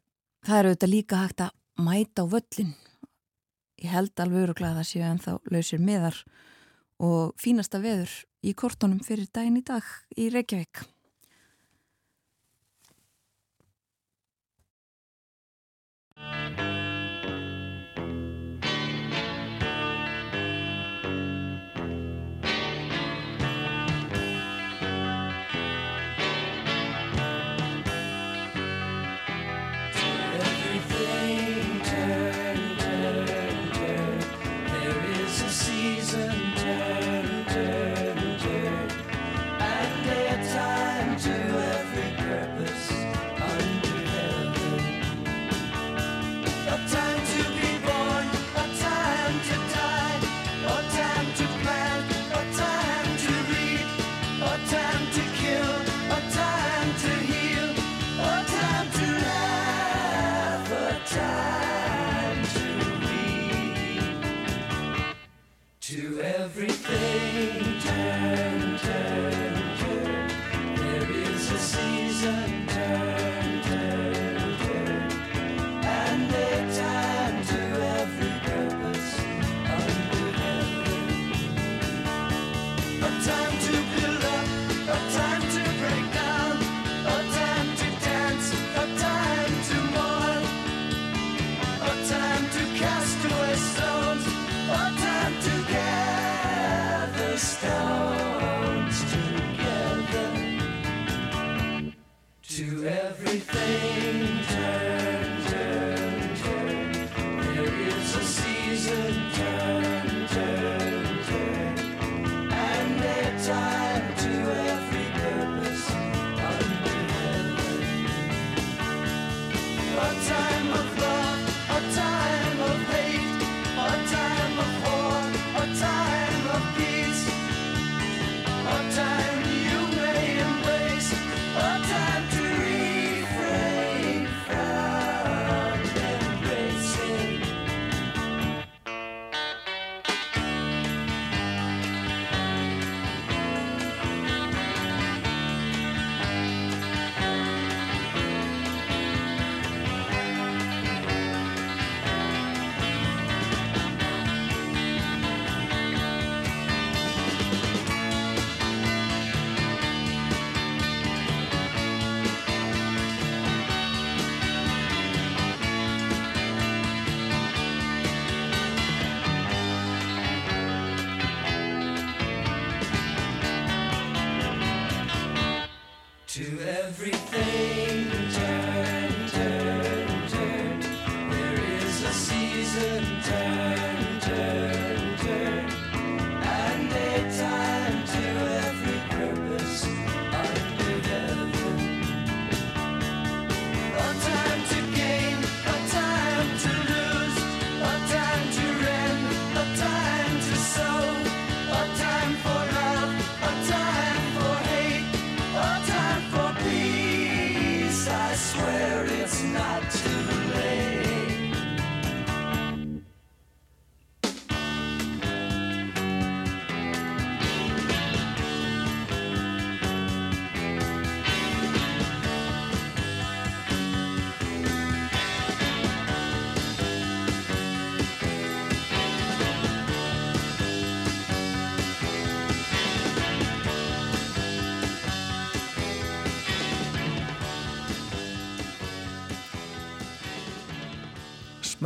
það eru auðvitað líka hægt að mæta á völlin ég held alveg öruglega að það séu en þá lausir miðar og fínasta veður í kortónum fyrir daginn í dag í Reykjavík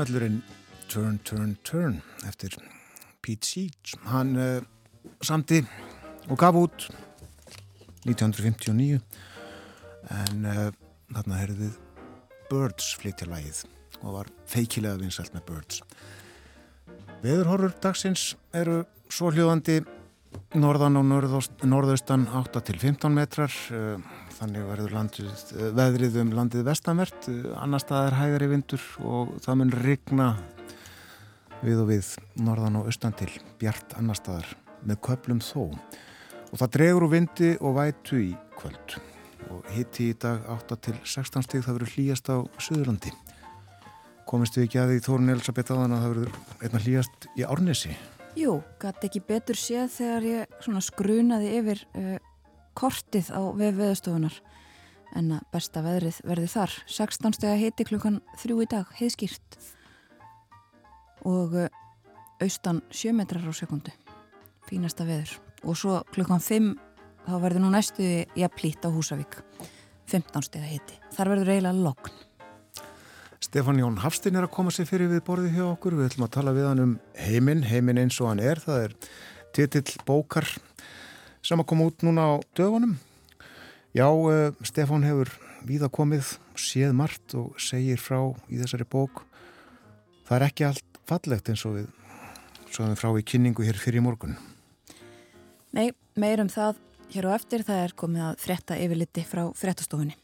smellurinn Turn, Turn, Turn eftir Pete Seach. Hann uh, samti og gaf út 1959 en uh, þarna heyrðum við Birds flytja lagið og var feikilega vinsælt með Birds. Veðurhorfur dagsins eru svo hljóðandi norðan og norðaust, norðaustan 8 til 15 metrar uh, þannig verður landið, uh, veðrið um landið vestanvert, uh, annar staðar hægari vindur og það mun rigna við og við norðan og austan til bjart annar staðar með köplum þó. Og það dregur úr vindi og vætu í kvöld. Og hitti í dag 8 til 16 stíð það verður hlýjast á Suðurlandi. Komist við ekki að því Þórun Elisabeth aðan að það verður einna hlýjast í Árnesi Jú, gæti ekki betur séð þegar ég skrunaði yfir uh, kortið á veðveðustofunar en að besta veðrið verði þar. 16 steg að hiti klukkan þrjú í dag heiðskýrt. Og uh, austan 7 metrar á sekundu fínasta veður. Og svo klukkan 5 þá verður nú næstu jafnlít á Húsavík. 15 steg að hiti þar verður eiginlega lokn Stefán Jón Hafstinn er að koma sér fyrir við borðið hjá okkur. Við ætlum að tala við hann um heiminn, heiminn eins og hann er. Það er titill bókar sem að koma út núna á dögunum. Já, uh, Stefán hefur víða komið, séð margt og segir frá í þessari bók. Það er ekki allt fallegt eins og við svoðum frá í kynningu hér fyrir morgun. Nei, meir um það hér á eftir það er komið að frétta yfirliti frá fréttastofunni.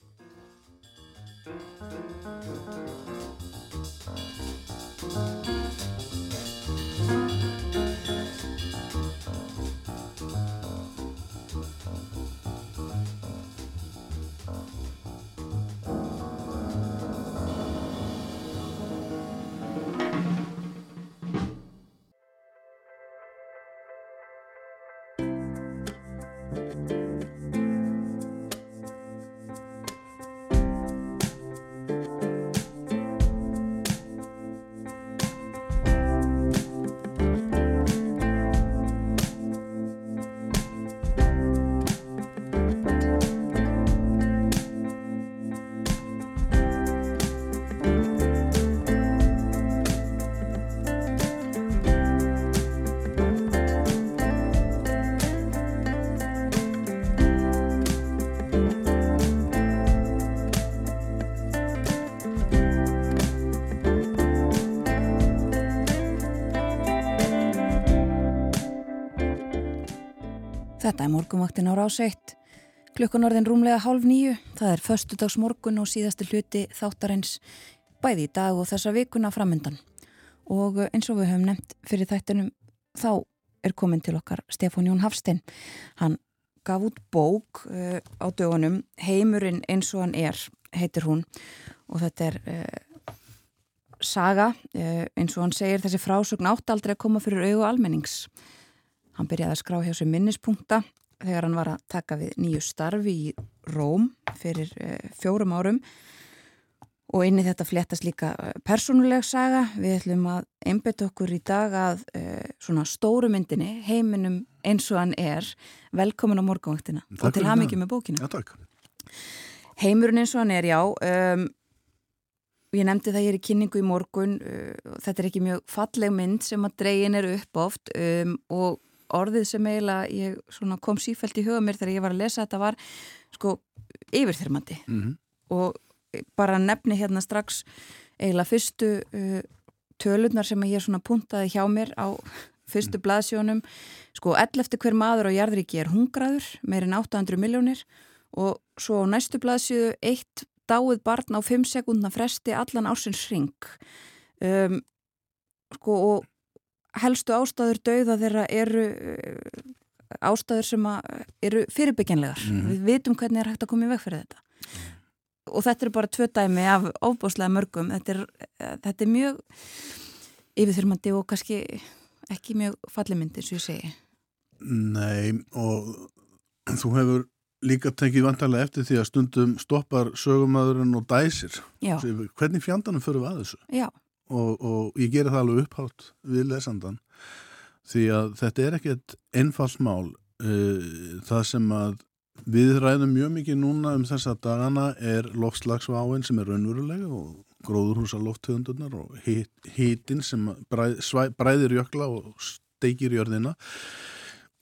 Er morgunvaktin á rás 1. Klukkan orðin rúmlega hálf nýju. Það er förstudags morgun og síðasti hluti þáttarins bæði í dag og þessa vikuna framöndan. Og eins og við höfum nefnt fyrir þættunum þá er komin til okkar Stefán Jón Hafstein. Hann gaf út bók uh, á dögunum Heimurinn eins og hann er, heitir hún og þetta er uh, saga, uh, eins og hann segir þessi frásögn átt aldrei að koma fyrir auðu almennings. Hann byrjaði að skrá hjá sér minnispunkta þegar hann var að taka við nýju starfi í Róm fyrir uh, fjórum árum og inn í þetta fléttast líka persónuleg saga. Við ætlum að einbeta okkur í dag að uh, svona stóru myndinni, heiminum eins og hann er. Velkomin á morgunvaktina og til ham ekki með bókinu. Já, takk. Heimurinn eins og hann er, já. Um, ég nefndi það ég er í kynningu í morgun. Uh, þetta er ekki mjög falleg mynd sem að dregin er upp oft um, og orðið sem eiginlega ég kom sífælt í huga mér þegar ég var að lesa þetta var sko yfirþyrmandi. Mhm. og bara nefni hérna strax eiginlega fyrstu uh, tölurnar sem ég svona puntaði hjá mér á fyrstu blaðsjónum sko 11 hver maður á jarðriki er hungraður meirinn 800 miljónir og svo á næstu blaðsjöðu eitt dáið barn á 5 sekundna fresti allan ársins ring um, sko og helstu ástæður dauða þeirra eru uh, ástæður sem eru fyrirbyggjanlegar. Mhm. Við vitum hvernig er hægt að koma í veg fyrir þetta. Og þetta eru bara tvö dæmi af ofbáslega mörgum. Þetta er, eh, þetta er mjög yfirþyrmandi og kannski ekki mjög fallimyndi, svo ég segi. Nei, og þú hefur líka tekið vantarlega eftir því að stundum stoppar sögumæðurinn og dæsir. Já. Hvernig fjandanum fyrir við að þessu? Já, Og, og ég geri það alveg upphátt við lesandan. Því að þetta er ekkert einfalt mál. Uh, Það sem að við ræðum mjög mikið núna um þessa dagana er loftslagsváin sem er raunverulega og gróðurhúsa lofthöfundunar og hit, hitin sem bræð, svæ, bræðir jökla og steikir jörðina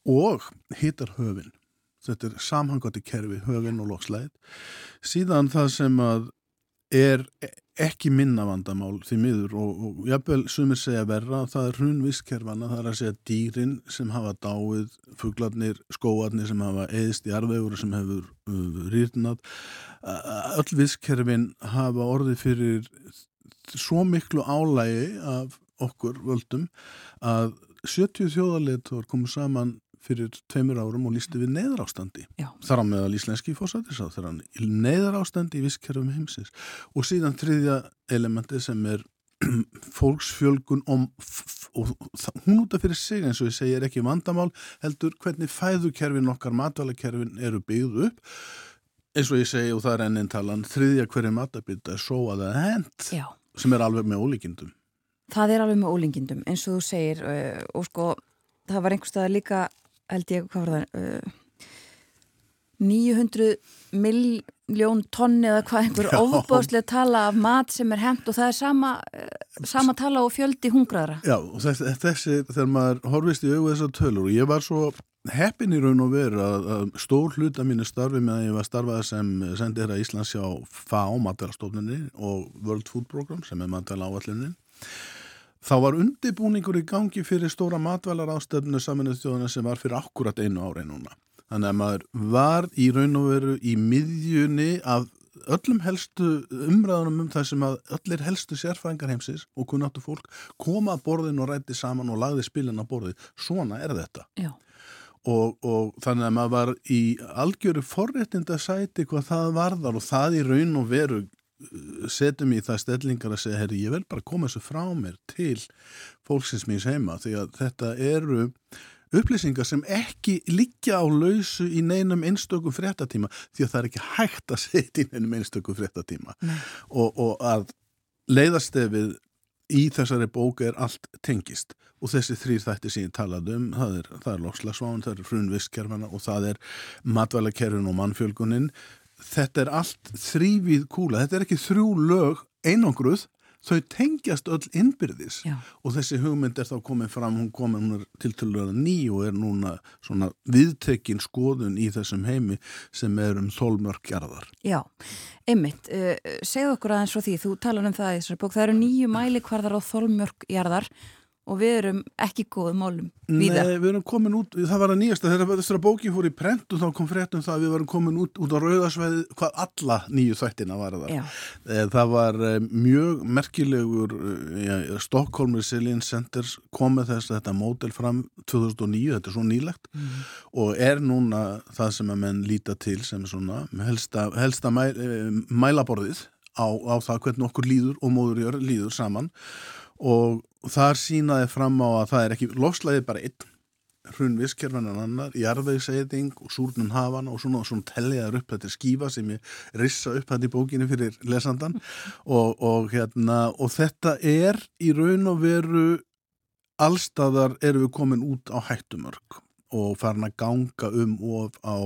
og hitar höfin. Þetta er samhangandi kerfi, höfin og lokslæð. Síðan það sem að er ekki minna vandamál því miður og, og jafnvel sumir segja verra það er hrunvistkerfana, það er að segja dýrin sem hafa dáið, fuglarnir, skóarnir sem hafa eðist í arvegur sem hefur uh, rýrnað. Öll vistkerfin hafa orðið fyrir svo miklu álægi af okkur völdum að 70 þjóðarleitur komu saman fyrir tveimur árum og lísti við neyðarástandi. Já. Þar á meðal íslenski fórsættisáð þegar hann neyðarástandi í visskerfum heimsins. Og síðan þriðja elementi sem er fólksfjölgun og, og það- hún út af fyrir sig eins og ég segi er ekki vandamál heldur hvernig fæðukerfin okkar matvælakerfin eru byggð upp eins og ég segi og það er enn einn talan þriðja hverju matabita er sóað eða hent já. sem er alveg með ólíkindum. Það er alveg með ólingindum eins og þú segir uh, og sko það var einhverstað líka held ég, hvað var það uh, 900 miljón tonni eða hvað einhver ofbáslega tala af mat sem er hent og það er sama, uh, sama tala og fjöldi hungraðra. Já, og þessi, þessi þegar maður horfist í augu þessar tölur og ég var svo heppin í raun og veru að, að stór hluta mínu starfi með að ég var starfað sem sendir að Íslands hjá FAO, matvælastofnunni og World Food Program sem er matvæla áallinni. Þá var undibúningur í gangi fyrir stóra matvælar ástöfnu saminuð þjóðana sem var fyrir akkurat einu ári núna. Þannig að maður var í raun og veru í miðjunni af öllum helstu umræðunum um það sem að öllir helstu sérfræðingar heimsins og kunnáttu fólk koma að borðin og rætti saman og lagði spilin á borðið. Svona er þetta. Já. Og, og þannig að maður var í algjöru forréttinda sæti hvað það varðar og það í raun og veru setjum í það stellingar að segja, herri, ég vil bara koma þessu frá mér til fólksins míns heima því að þetta eru upplýsingar sem ekki liggja á lausu í neinum einstökum fréttatíma því að það er ekki hægt að setja í neinum einstökum fréttatíma. Og, og að leiðastefið í þessari bóka er allt tengist. Og þessi þrýr þætti sem ég talaði um það er, er lokslasváin, það er frunvistkerfana og það er matvælakerfin og mannfjölgunin þetta er allt þrývið kúla, þetta er ekki þrjú lög einangruð, þau tengjast öll innbyrðis. Já. og þessi hugmynd er þá komin fram, hún komin hún er tiltölulega ný og er núna svona viðtekin skoðun í þessum heimi sem er um þólmörkjarðar Já, einmitt, uh, segðu okkur aðeins frá því, þú talar um það í þessari bók, það eru nýju mælikvarðar á þolmjörk jarðar og við erum ekki góðum málum. Nei, við erum komin út, það var að nýjasta þegar þessara bókin fór í prent og þá kom fréttum það að við varum komin út, út á rauðarsveið hvað alla nýju þættina var það. Já. Eh, Það var eh, mjög merkilegur eh, ja, Stockholm Resilience Centers kom með þess að þetta mótel fram 2009, þetta er svo nýlegt og er núna það sem að menn líta til sem svona helsta, helsta mæ, mælaborðið á, á það hvernig okkur líður og móðurjör líður saman og þar sínaði fram á að það er ekki lofslæðið bara einn hrunviskerfan en annar, jarðvegseyðing og súrnun hafana og svona, svona telliðar upp. Þetta skífa sem ég rissa upp þetta í bókinu fyrir lesandan og, og, hérna, og þetta er í raun og veru allstaðar erum við komin út á hættumörk og farin að ganga um of á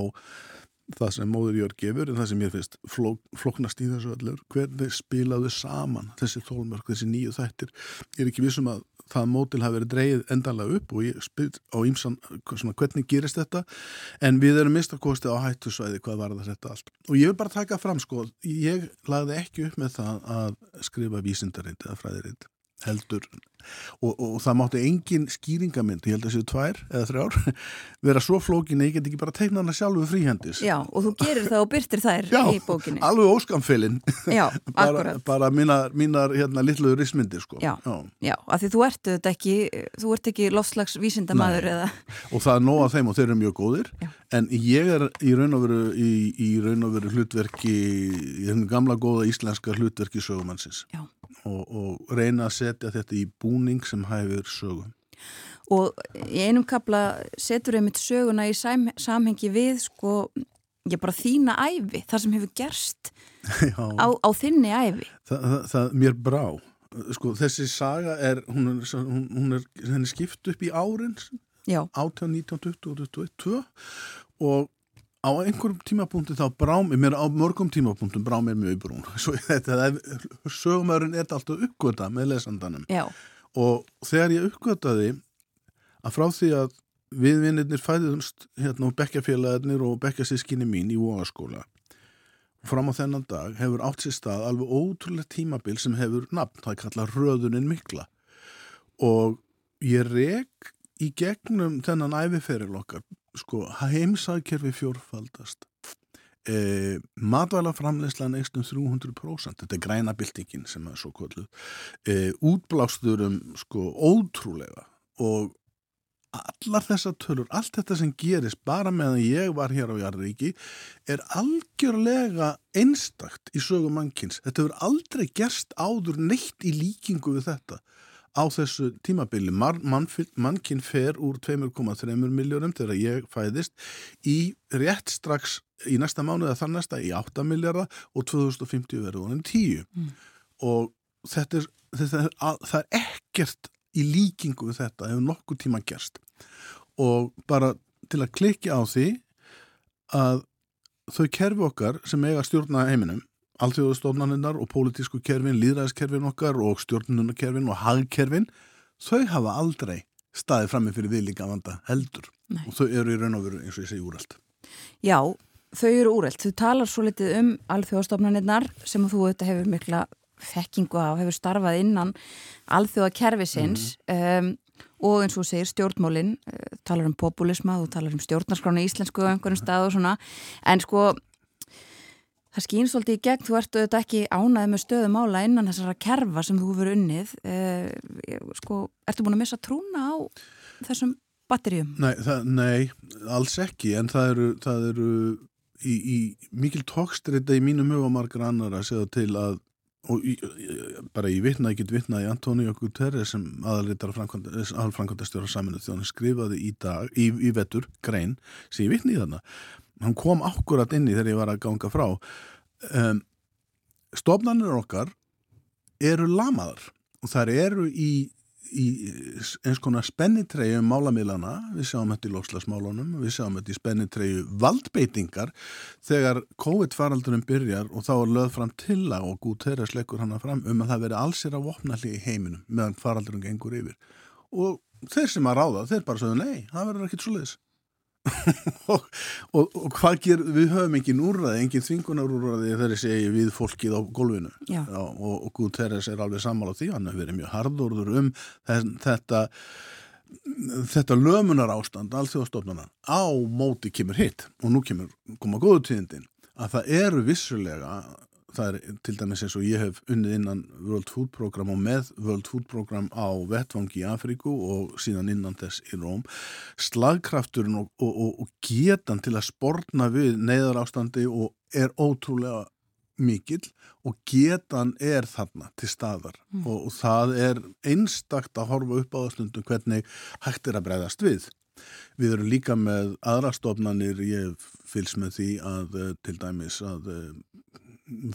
það sem móður Jörg gefur en það sem ég finnst flók, flóknast í þessu allur hvernig spilaðu saman þessi þólmörk, þessi nýju þættir. Ég er ekki vissum að það mótil hafi verið dreigið endanlega upp og ég spyr á ímsan svona, hvernig gerist þetta en við erum mistakosti á hættusvæði hvað var þetta allt. Og ég vil bara taka fram sko, ég lagði ekki upp með það að skrifa vísindarind eða fræðirind heldur og, og, það mátti engin skýringamind ég held að séu tvær eða þrjár vera svo flókin að ég get ekki bara teikna hana sjálfu fríhendis Já, og þú gerir það og byrtir þær Já, í bókinni alveg óskamfélin Já, bara, akkurat bara mínar, mínar hérna, litlu rismyndir sko. Já. Já, af því þú ert ekki þú ert ekki lofslags vísindamaður Nei. eða, og það er nóg af þeim og þeir eru mjög góðir Já. En ég er í raun og veru í, í raun og veru hlutverki í þennan gamla góða íslenska hlutverki sögumannsins. Og, og reyna að setja þetta í búning sem hæfur sögum og í einum kapla setur einmitt söguna í sam, samhengi við sko, ég bara þína æfi, það sem hefur gerst á, á þinni æfi það, það, það mér brá. Sko, þessi saga er hún er, hún, hún er henni skipt upp í árin Já, 18, 19, 20 og 22 og á einhverjum tímapunkti þá brá mér, á mörgum tímapunktum brá mér mjög brún. Svo þetta, sögumörun er alltaf uppgöta með lesandanum. Já, og þegar ég uppgötaði að frá því að viðvinnirnir fæðumst hérna og bekkjafélagarnir og bekkjasískinni mín í Vógaskóla fram á þennan dag hefur átt sér stað alveg ótrúlega tímabil sem hefur nafn, það er kallað röðunin mikla. Og ég rek í gegnum þennan æfiferil okkar sko heimsagkerfi fjórfaldast. E, matvælaframleyslan eistum 300% þetta er græna byltingin sem er svo kolluð e, útblástur um sko ótrúlega og allar þessar tölur, allt þetta sem gerist bara meðan ég var hér á Jarríki er algjörlega einstakt í sögum mannkins. Þetta hefur aldrei gerst áður neitt í líkingu við þetta á þessu tímabili. Man, mannkinn fer úr 2,3 miljórum þegar ég fæðist í rétt strax í næsta mánuða þar næsta í 8 miljardar og 2050 verður honum 10 Mm. og þetta er, þetta er, að, það er ekkert í líkingu við þetta hefur nokkuð tíma gerst og bara til að klikja á því að þau kerfi okkar sem eiga að stjórna heiminum alþjóðustofnaninnar og pólitísku kerfin, líðræðiskerfin okkar og stjórnunarkerfin og hagkerfin þau hafa aldrei staðið frammi fyrir viðlíka vanda heldur. Nei. og þau eru í raun og veru eins og ég segi úralt já, þau eru úrelt. Þú talar svo litið um alþjóðastofnanirnar sem þú auðvitað hefur mikla þekkingu af, hefur starfað innan alþjóðakerfisins. Um, og eins og segir stjórnmólin uh, talar um populisma, þú talar um stjórnarskrána í íslensku á einhverjum stað og svona. En sko það skýn svolítið í gegn, þú ert auðvitað ekki ánæði með stöðu mála innan þessara kerfa sem þú verið unnið uh, sko, ertu búin að missa trúna á þessum batterjum? Nei, það, nei, alls ekki en það eru, það eru í, í mikil tókstrita í mínum hugamarkar annar að segja til að og í, bara ég vitna, ég get vitna í Antonio Guterres sem aðalritar aðalfrankvæmdastjóra saminu þegar hann skrifaði í dag, í vetur, grein sem ég vitni í þarna hann kom akkurat inni þegar ég var að ganga frá. Um, stofnanir okkar eru lamaðar og þar eru í í eins konar spennitreyju málamilana, við sjáum þetta í lofslagsmálunum, við sjáum þetta í spennitreyju valdbeitingar. Þegar COVID-faraldunum byrjar og þá er löð fram til að og gúð þeirra sleggur hana fram um að það veri allsir að vopnalli í heiminum meðan faraldunum gengur yfir. Og þeir sem að ráða, þeir bara sögðu nei, það verður ekkit svo leiðis og, og, og hvað ger við höfum engin úrraði, engin þvingunar úrraði þegar ég segi við fólkið á gólfinu Já. Já, og, og Guð Teres er alveg sammála því, hann hefur verið mjög harðorður um þetta þetta lömunar ástand alþjóðastofnana á móti kemur hitt og nú kemur koma góðu tíðindin að það eru vissulega það er til dæmis eins og ég hef unnið innan World Food Program og með World Food Program á vettvangi í Afríku og síðan innan þess í Róm slagkrafturinn og, og, og, og getan til að sportna við neyðar ástandi og er ótrúlega mikill og getan er þarna til staðar Mm. og, það er einstakt að horfa upp á stundum hvernig hægt er að breyðast við. Við erum líka með aðra stofnanir, ég fylgst með því að eh, til dæmis að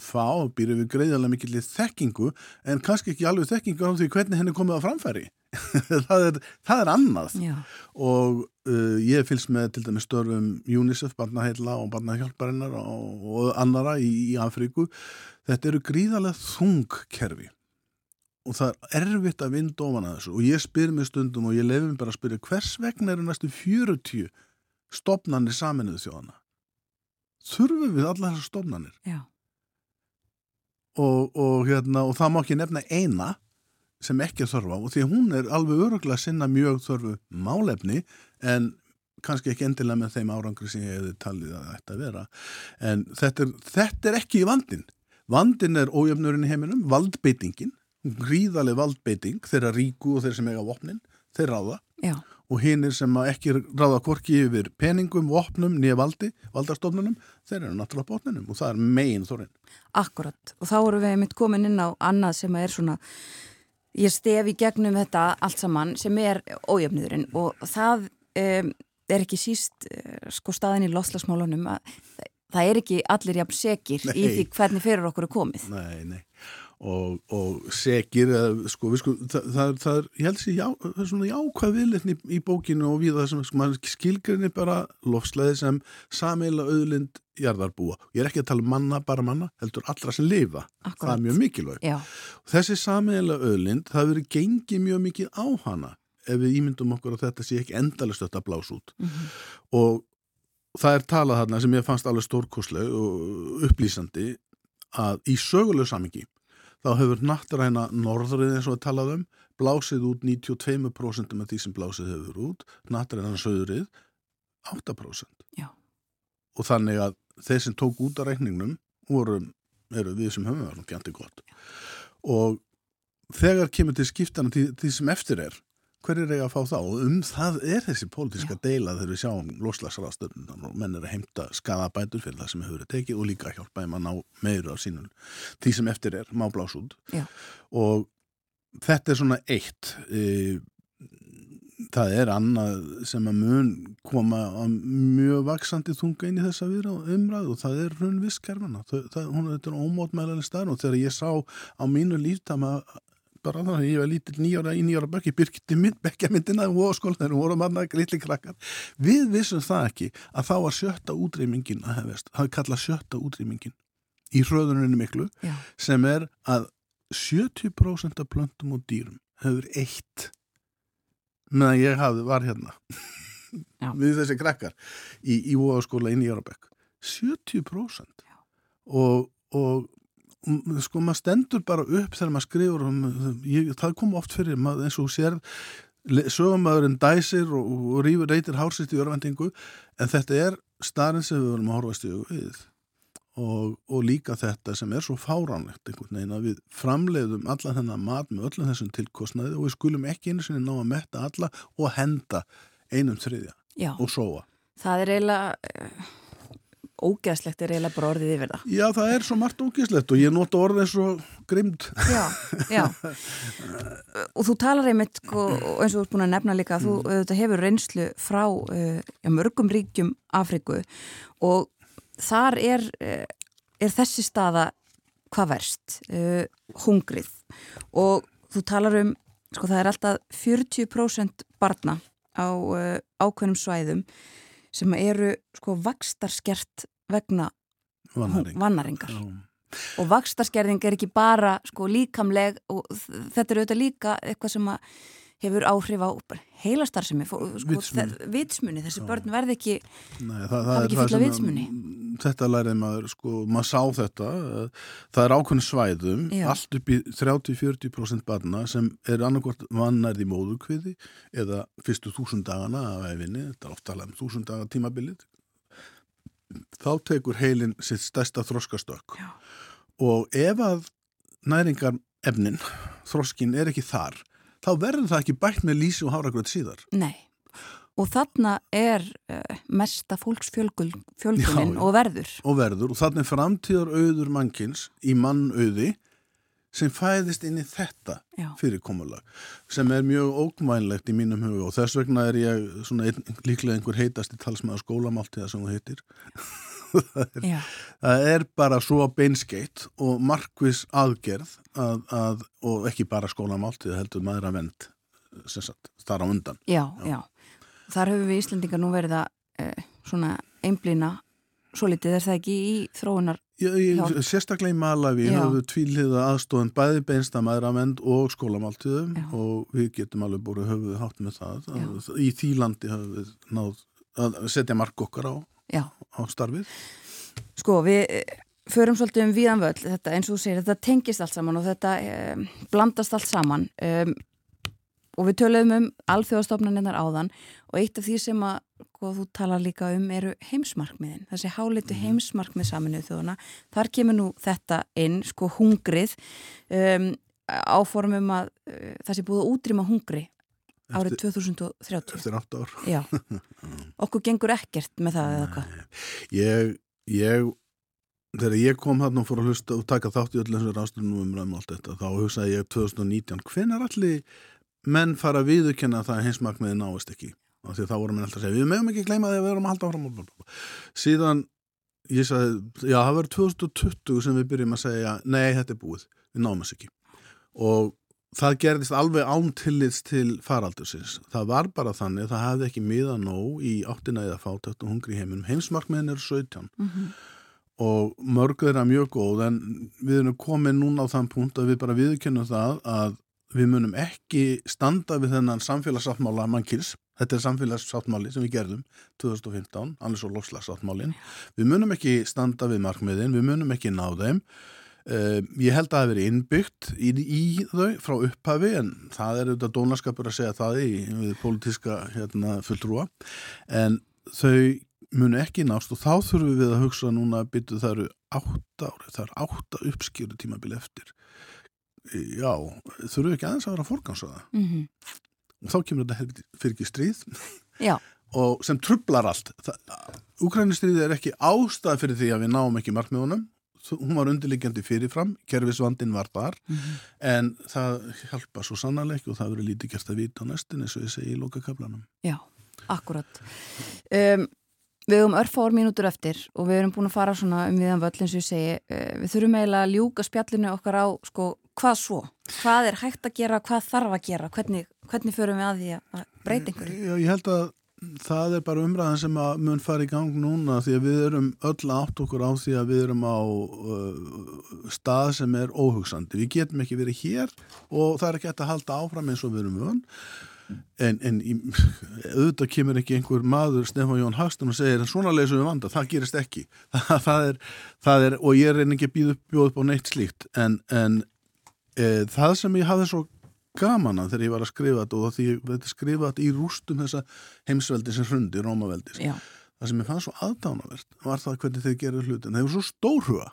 fá býrið við greiðarlega mikill þekkingu en kannski ekki alveg þekkingu á því hvernig henni komið á framfæri. það, er, það er annað Já, og uh, ég fylgst með til dæmis störfum UNICEF, barnaheilla og barnahjálparinnar og, og annara í, í Afríku. Þetta eru gríðarlega þung kerfi og það er erfitt að vinda ofan að þessu og ég spyr mig stundum og ég lefi mig bara að spyrja hvers vegna eru næstu 40 stopnarnir saminuðu þjóðana þurfum við allar þessar stopnarnir Já. Og, og, hérna, og það má ekki nefna eina sem ekki þörfa og því hún er alveg öruglega sinna mjög þörfu málefni en kannski ekki endilega með þeim árangri sem ég hefði talið að þetta vera. En þetta er, þetta er ekki vandin vandin er ójöfnurinn í heiminum valdbeitingin, gríðaleg valdbeiting þeirra ríku og þeirra sem eiga vopnin þeir ráða. Já. Og hinnir sem ekki ráða korki yfir peningum, vopnum, nýja valdi valdastofnunum, þeir eru náttúrulega botninum og það er megin þorinn Akkurat og þá erum við mitt komin inn á annað sem er svona ég stef í gegnum þetta allt saman sem er ójöfniðurinn og það um, er ekki síst uh, sko staðin í loslasmálunum að það- er ekki allir jafn sekir í því hvernig fyrir okkur er komið. Nei, nei. Og, og segir, sko, sko, það, það, það er, ég held sér, já, það er svona jákvæð viðleitni í, í bókinu og við það sem, sko, skilgrinni bara lofslæði sem sameila auðlind jarðarbúa. Ég er ekki að tala um manna, bara manna, heldur allra sem lifa. Það Akkúrat. er mjög mikilvæg. Þessi sameila auðlind, það verið gengið mjög mikið á hana ef við ímyndum okkur að þetta sé ekki endalist þetta blás út. Og það er talað þarna sem ég fannst alveg stórkosleg og upplýsandi að í sögulegu samingi þá hefur nattræna norðrið eins og að talað um blásið út 92% af því sem blásið hefur út nattræna söðrið 8% Já. og þannig að þeir sem tók út af reikningnum voru, eru við sem höfum verið gæti gott og þegar kemur til skiptana því, því sem eftir er hver er eiga að fá þá og um það er þessi pólitíska deila þegar við sjáum loslasraðstöndun og menn er að heimta skadabætur fyrir það sem hefur verið tekið og líka hjálpa þeim að ná meira af sínum því sem eftir er má blás út. Já. og þetta er svona eitt e, það er annað sem að mun koma að mjög vaksandi þunga inn í þessa viðra umræðu og það er raun visskerfana hún þetta er ómótmælanlega staðn og þegar ég sá á mínu líftama bara þannig að ég var lítill nýjára í nýjára bekki byrkti mynd, bekkja myndina og skóla þegar voru manna litli krakkar. Við vissum það ekki að þá var sjötta útrýmingin að hefast, það er kallað sjötta útrýmingin í hröðuninu miklu já, sem er að 70% af plöntum og dýrum hefur eitt meðan ég hafði, var hérna. Við þessi krakkar í, í voðaskóla inn í Járabekk 70% og, og sko maður stendur bara upp þegar maður skrifur um, ég, það kom oft fyrir maður, eins og sér sögumæðurinn dæsir og, og rífur reytir hársist í örvendingu en þetta er starinn sem við verðum að horfast í augu við og, og líka þetta sem er svo fáránlegt einhvern veginn að við framleiðum alla þennan mat með öllum þessum tilkostnaði og við skulum ekki einu sinni ná að metta alla og henda einum þriðja já. og sóa. Það er eiginlega ógeðslegt er eiginlega bara orðið yfir það. Já, það er svo margt ógislegt og ég nota orðið eins og grimd. Já, já. Og þú talar einmitt, sko, og eins og þú ert búin að nefna líka, þú auðvitað hefur reynslu frá uh, já, mörgum ríkjum Afriku og þar er, uh, er þessi staða hvað verst, uh, hungrið og þú talar um, sko það er alltaf 40% barna á uh, ákveðnum svæðum sem eru sko vakstarskert vegna Vannaring. vannaringar. Já. Og vakstaskerðing er ekki bara sko líkamleg og þetta er auðvitað líka eitthvað sem að hefur áhrif á heilastarfsemi, fó- sko, vitsmuni, þessi börn verði ekki, Nei, það, það er ekki fulla að- Þetta lærið maður, sko, maður sá þetta, það er ákveðin svæðum, Já. allt upp í 30-40% barna sem er annarkvort vannærð í móðukviði eða fyrstu þúsund dagana af efinni, þetta er oft talað um þúsund daga tímabilið, þá tekur heilin sitt stærsta þroskastökk Já. og ef að næringar efnin, þroskin er ekki þar, þá verður það ekki bætt með lísi og háragröð síðar. nei. Og þarna er uh, mesta fólksfjölgunin og verður. og verður og þannig framtíðar auður mannkins í mannauði sem fæðist inn í þetta Já. fyrirkomulag sem er mjög ógmænlegt í mínum huga og þess vegna er ég svona ein, líklega einhver heitasti talsmaður skólamáltíða sem þú heitir Já, það er bara svo beinskeitt og markvis aðgerð að, að, og ekki bara skólamáltíða heldur maður að vend þar á undan já, já. Þar höfum við Íslendingar nú verið að uh, svona einblýna svo litið er það ekki í þróunar Ég, ég, sérstaklega í Malawi Já. við tvíliða aðstofan bæði beinsta maðuramend og skólamáltíðum Já. og við getum alveg búið höfuð hátt með það. Já. Í því landi höfum við náð að setja mark okkar á, Já, á starfið. sko við eh, förum svolítið um víðan völl. Þetta eins og þú segir, þetta tengist allt saman og þetta um, blandast allt saman. Um, og við töluðum um alþjóðastofnaninnar áðan og eitt af því sem að hvað þú talar líka um eru heimsmarkmiðin. Þessi hálitu heimsmarkmið saminuð þjóðuna þar kemur nú þetta inn sko hungrið. Um, áformum að uh, það sé búið að útrýma hungri árið 2030 Eftir átt ár. Já, okkur gengur ekkert með það eða hvað Ég, ég, þegar ég kom hann og fór að hlusta og taka þátt í öll þessar ástunum um ræðum allt þetta, þá hugsaði ég 2019, hvenær allir menn fara að viðurkenna að það heimsmarkmiði náist ekki? Af því að þá voru menn alltaf að segja, við meðum ekki gleyma því að við erum að halda áfram. Síðan, ég sagði, já, það verður 2020 sem við byrjum að segja, nei, þetta er búið, við náum þess ekki. Og það gerðist alveg án tillits til faraldursins. Það var bara þannig, það hafði ekki miða nóg í áttina eða fátætt og hungri heiminum. Heimsmarkmiðin eru 17 Mhm. og mörg þeirra mjög góð en við erum komin núna á þann punkt að við bara viðkennum það að við munum ekki standa við þennan samfélagssáttmála mannkils. Þetta er samfélagssáttmáli sem við gerðum 2015, annars og lofslagssáttmálin. Við munum ekki standa við markmiðin, við munum ekki ná þeim. Uh, ég held að það hefur verið innbyggt í, í þau frá upphafi en það er auðvitað dónaskapur að segja það í við pólitíska hérna, fulltrúa. En þau munu ekki nást og þá þurfum við að hugsa núna að byttu það eru átta ári, það eru átta uppskjöru tímabil eftir. Já, þurfum við ekki aðeins að vera fórgansaða mm og þá kemur þetta fyrir ekki stríð. Og sem trublar allt. Úkrænistríði er ekki ástæð fyrir því að við náum ekki markmiðunum hún var undirliggjandi fyrirfram kerfisvandin var þar en það hjálpa svo sannarleik og það verður lítið gert að vita á næstin eins og ég segi í lokakablanum já, akkurat um, Við höfum örfár mínútur eftir og við erum búin að fara svona um viðan völl eins og ég segi uh, við þurfum eiginlega að ljúka spjallinu okkar á sko, hvað svo? Hvað er hægt að gera? Hvað þarf að gera? Hvernig, hvernig förum við að því að breyta einhverju? Já, ég held að það er bara umræðan sem að mun fara í gang núna því að við erum öll átt okkur á því að við erum á uh, stað sem er óhugsandi. Við getum ekki verið hér og það er ekki að halda áfram eins og við erum vön. En, en í, auðvitað kemur ekki einhver maður Stefán Jón Hagstun og segir en svona leysum við vanda, það gerist ekki það, er, það er, og ég reyni ekki að bjóða upp á neitt slíkt en, en e, það sem ég hafði svo gaman að þegar ég var að skrifa þetta og því ég skrifa þetta í rústum þessa heimsveldi sem hrundi, Rómaveldis. Já, það sem ég fann svo aðdánavert var það hvernig þeir gerðu hlutin, þeir eru svo stórhuga.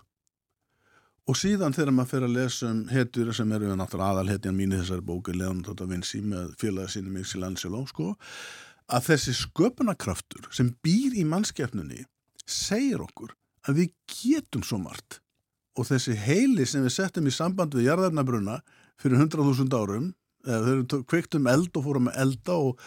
Og síðan þegar maður fer að lesa um hetjur sem eru náttúrulega aðalhetjan mín í þessari bóku Leonardo da Vinci með félagi sínum í Silangelo sko, að þessi sköpunarkraftur sem býr í mannskeppnunni segir okkur að við getum svo margt. Og þessi heili sem við settum í samband við jarðarnabruna fyrir 100.000 árum eða þau eru kveikt um eld og fórum að elda og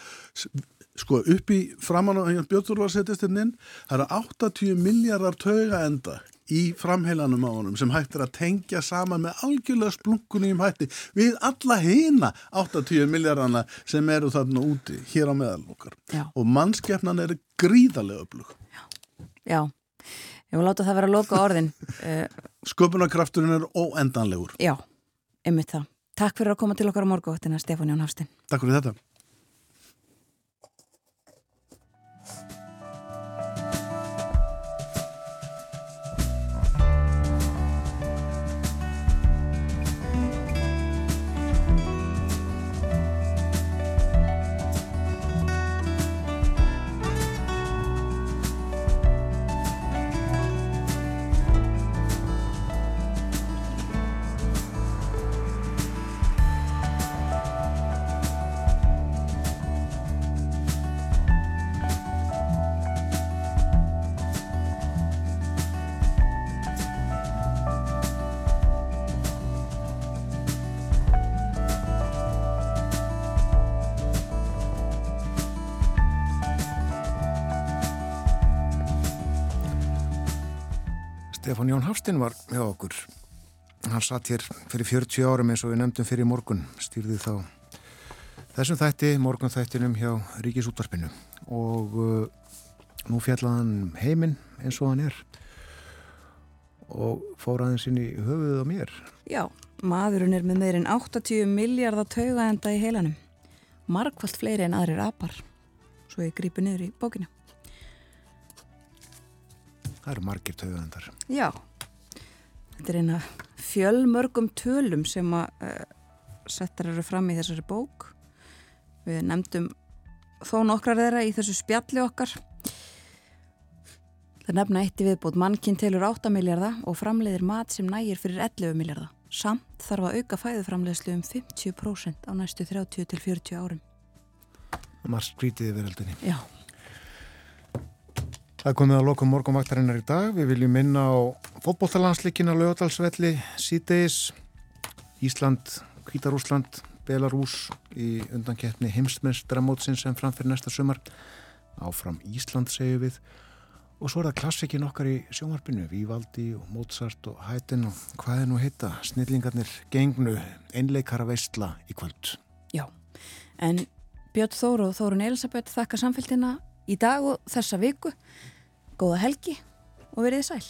sko upp í framan og Björnþór var að setjast hérna það eru 80 miljardar tauga enda í framheilanum á honum sem hægt er að tengja saman með algjörlega splunkunni um hætti við alla hina 80 miljardana sem eru þarna úti hér á meðal okkar. Já, og mannskeppnan eru gríðarlega öflug. Já. Ég vil láta það vera að loka orðin uh, sköpunarkrafturinn er óendanlegur. Já, einmitt það Takk fyrir að koma til okkar á morguvaktina, Stefán Jón Hafstein. Takk fyrir þetta Hafstinn var hjá okkur. Hann satt hér fyrir 40 árum eins og við nefndum fyrir morgun, stýrði þá þessum þætti, morgun þættinum hjá Ríkisútvarpinu og uh, nú fjallaðan um heiminn eins og hann er og fór aðeins inn í höfuðið á mér. Já, maðurinn er með meirinn 80 miljardar taugaenda í heilanum. Markvallt fleiri en aðrir apar. Svo ég grípi niður í bókinu. Það eru margir taugaðendar. Já, þetta er eina fjölmörgum tölum sem að uh, settar eru fram í þessari bók. Við nefndum þó nokkrar þeirra í þessu spjalli okkar. Það nefna eitt í viðbót mannkinn telur 8 miljardar og framleiðir mat sem nægir fyrir 11 miljardar. Samt þarf að auka fæðuframleiðslu um 50% á næstu 30 til 40 árum. Marst skrítið í veröldinni. Já. Það komið að lokum morgunvaktarinnar í dag. Við viljum minna á fótbolltalansleikin á lögadalsvelli síðdeis, Ísland, Kvítarúsland, Belarús í undankeppni heimsmeistramótsins sem framfyrir næsta sumar. Áfram Ísland segjum við. Og svo er það klassikin okkar í sjónvarpinu, Vívaldi og Mozart og Haydn og hvað er nú heita? Snillingarnir gengnu einleikara veistla í kvöld. Já, en Björn Þóru og Þórun Elisabeth þakka samfélgina í dag og þessa viku. Góða helgi og verið sæl.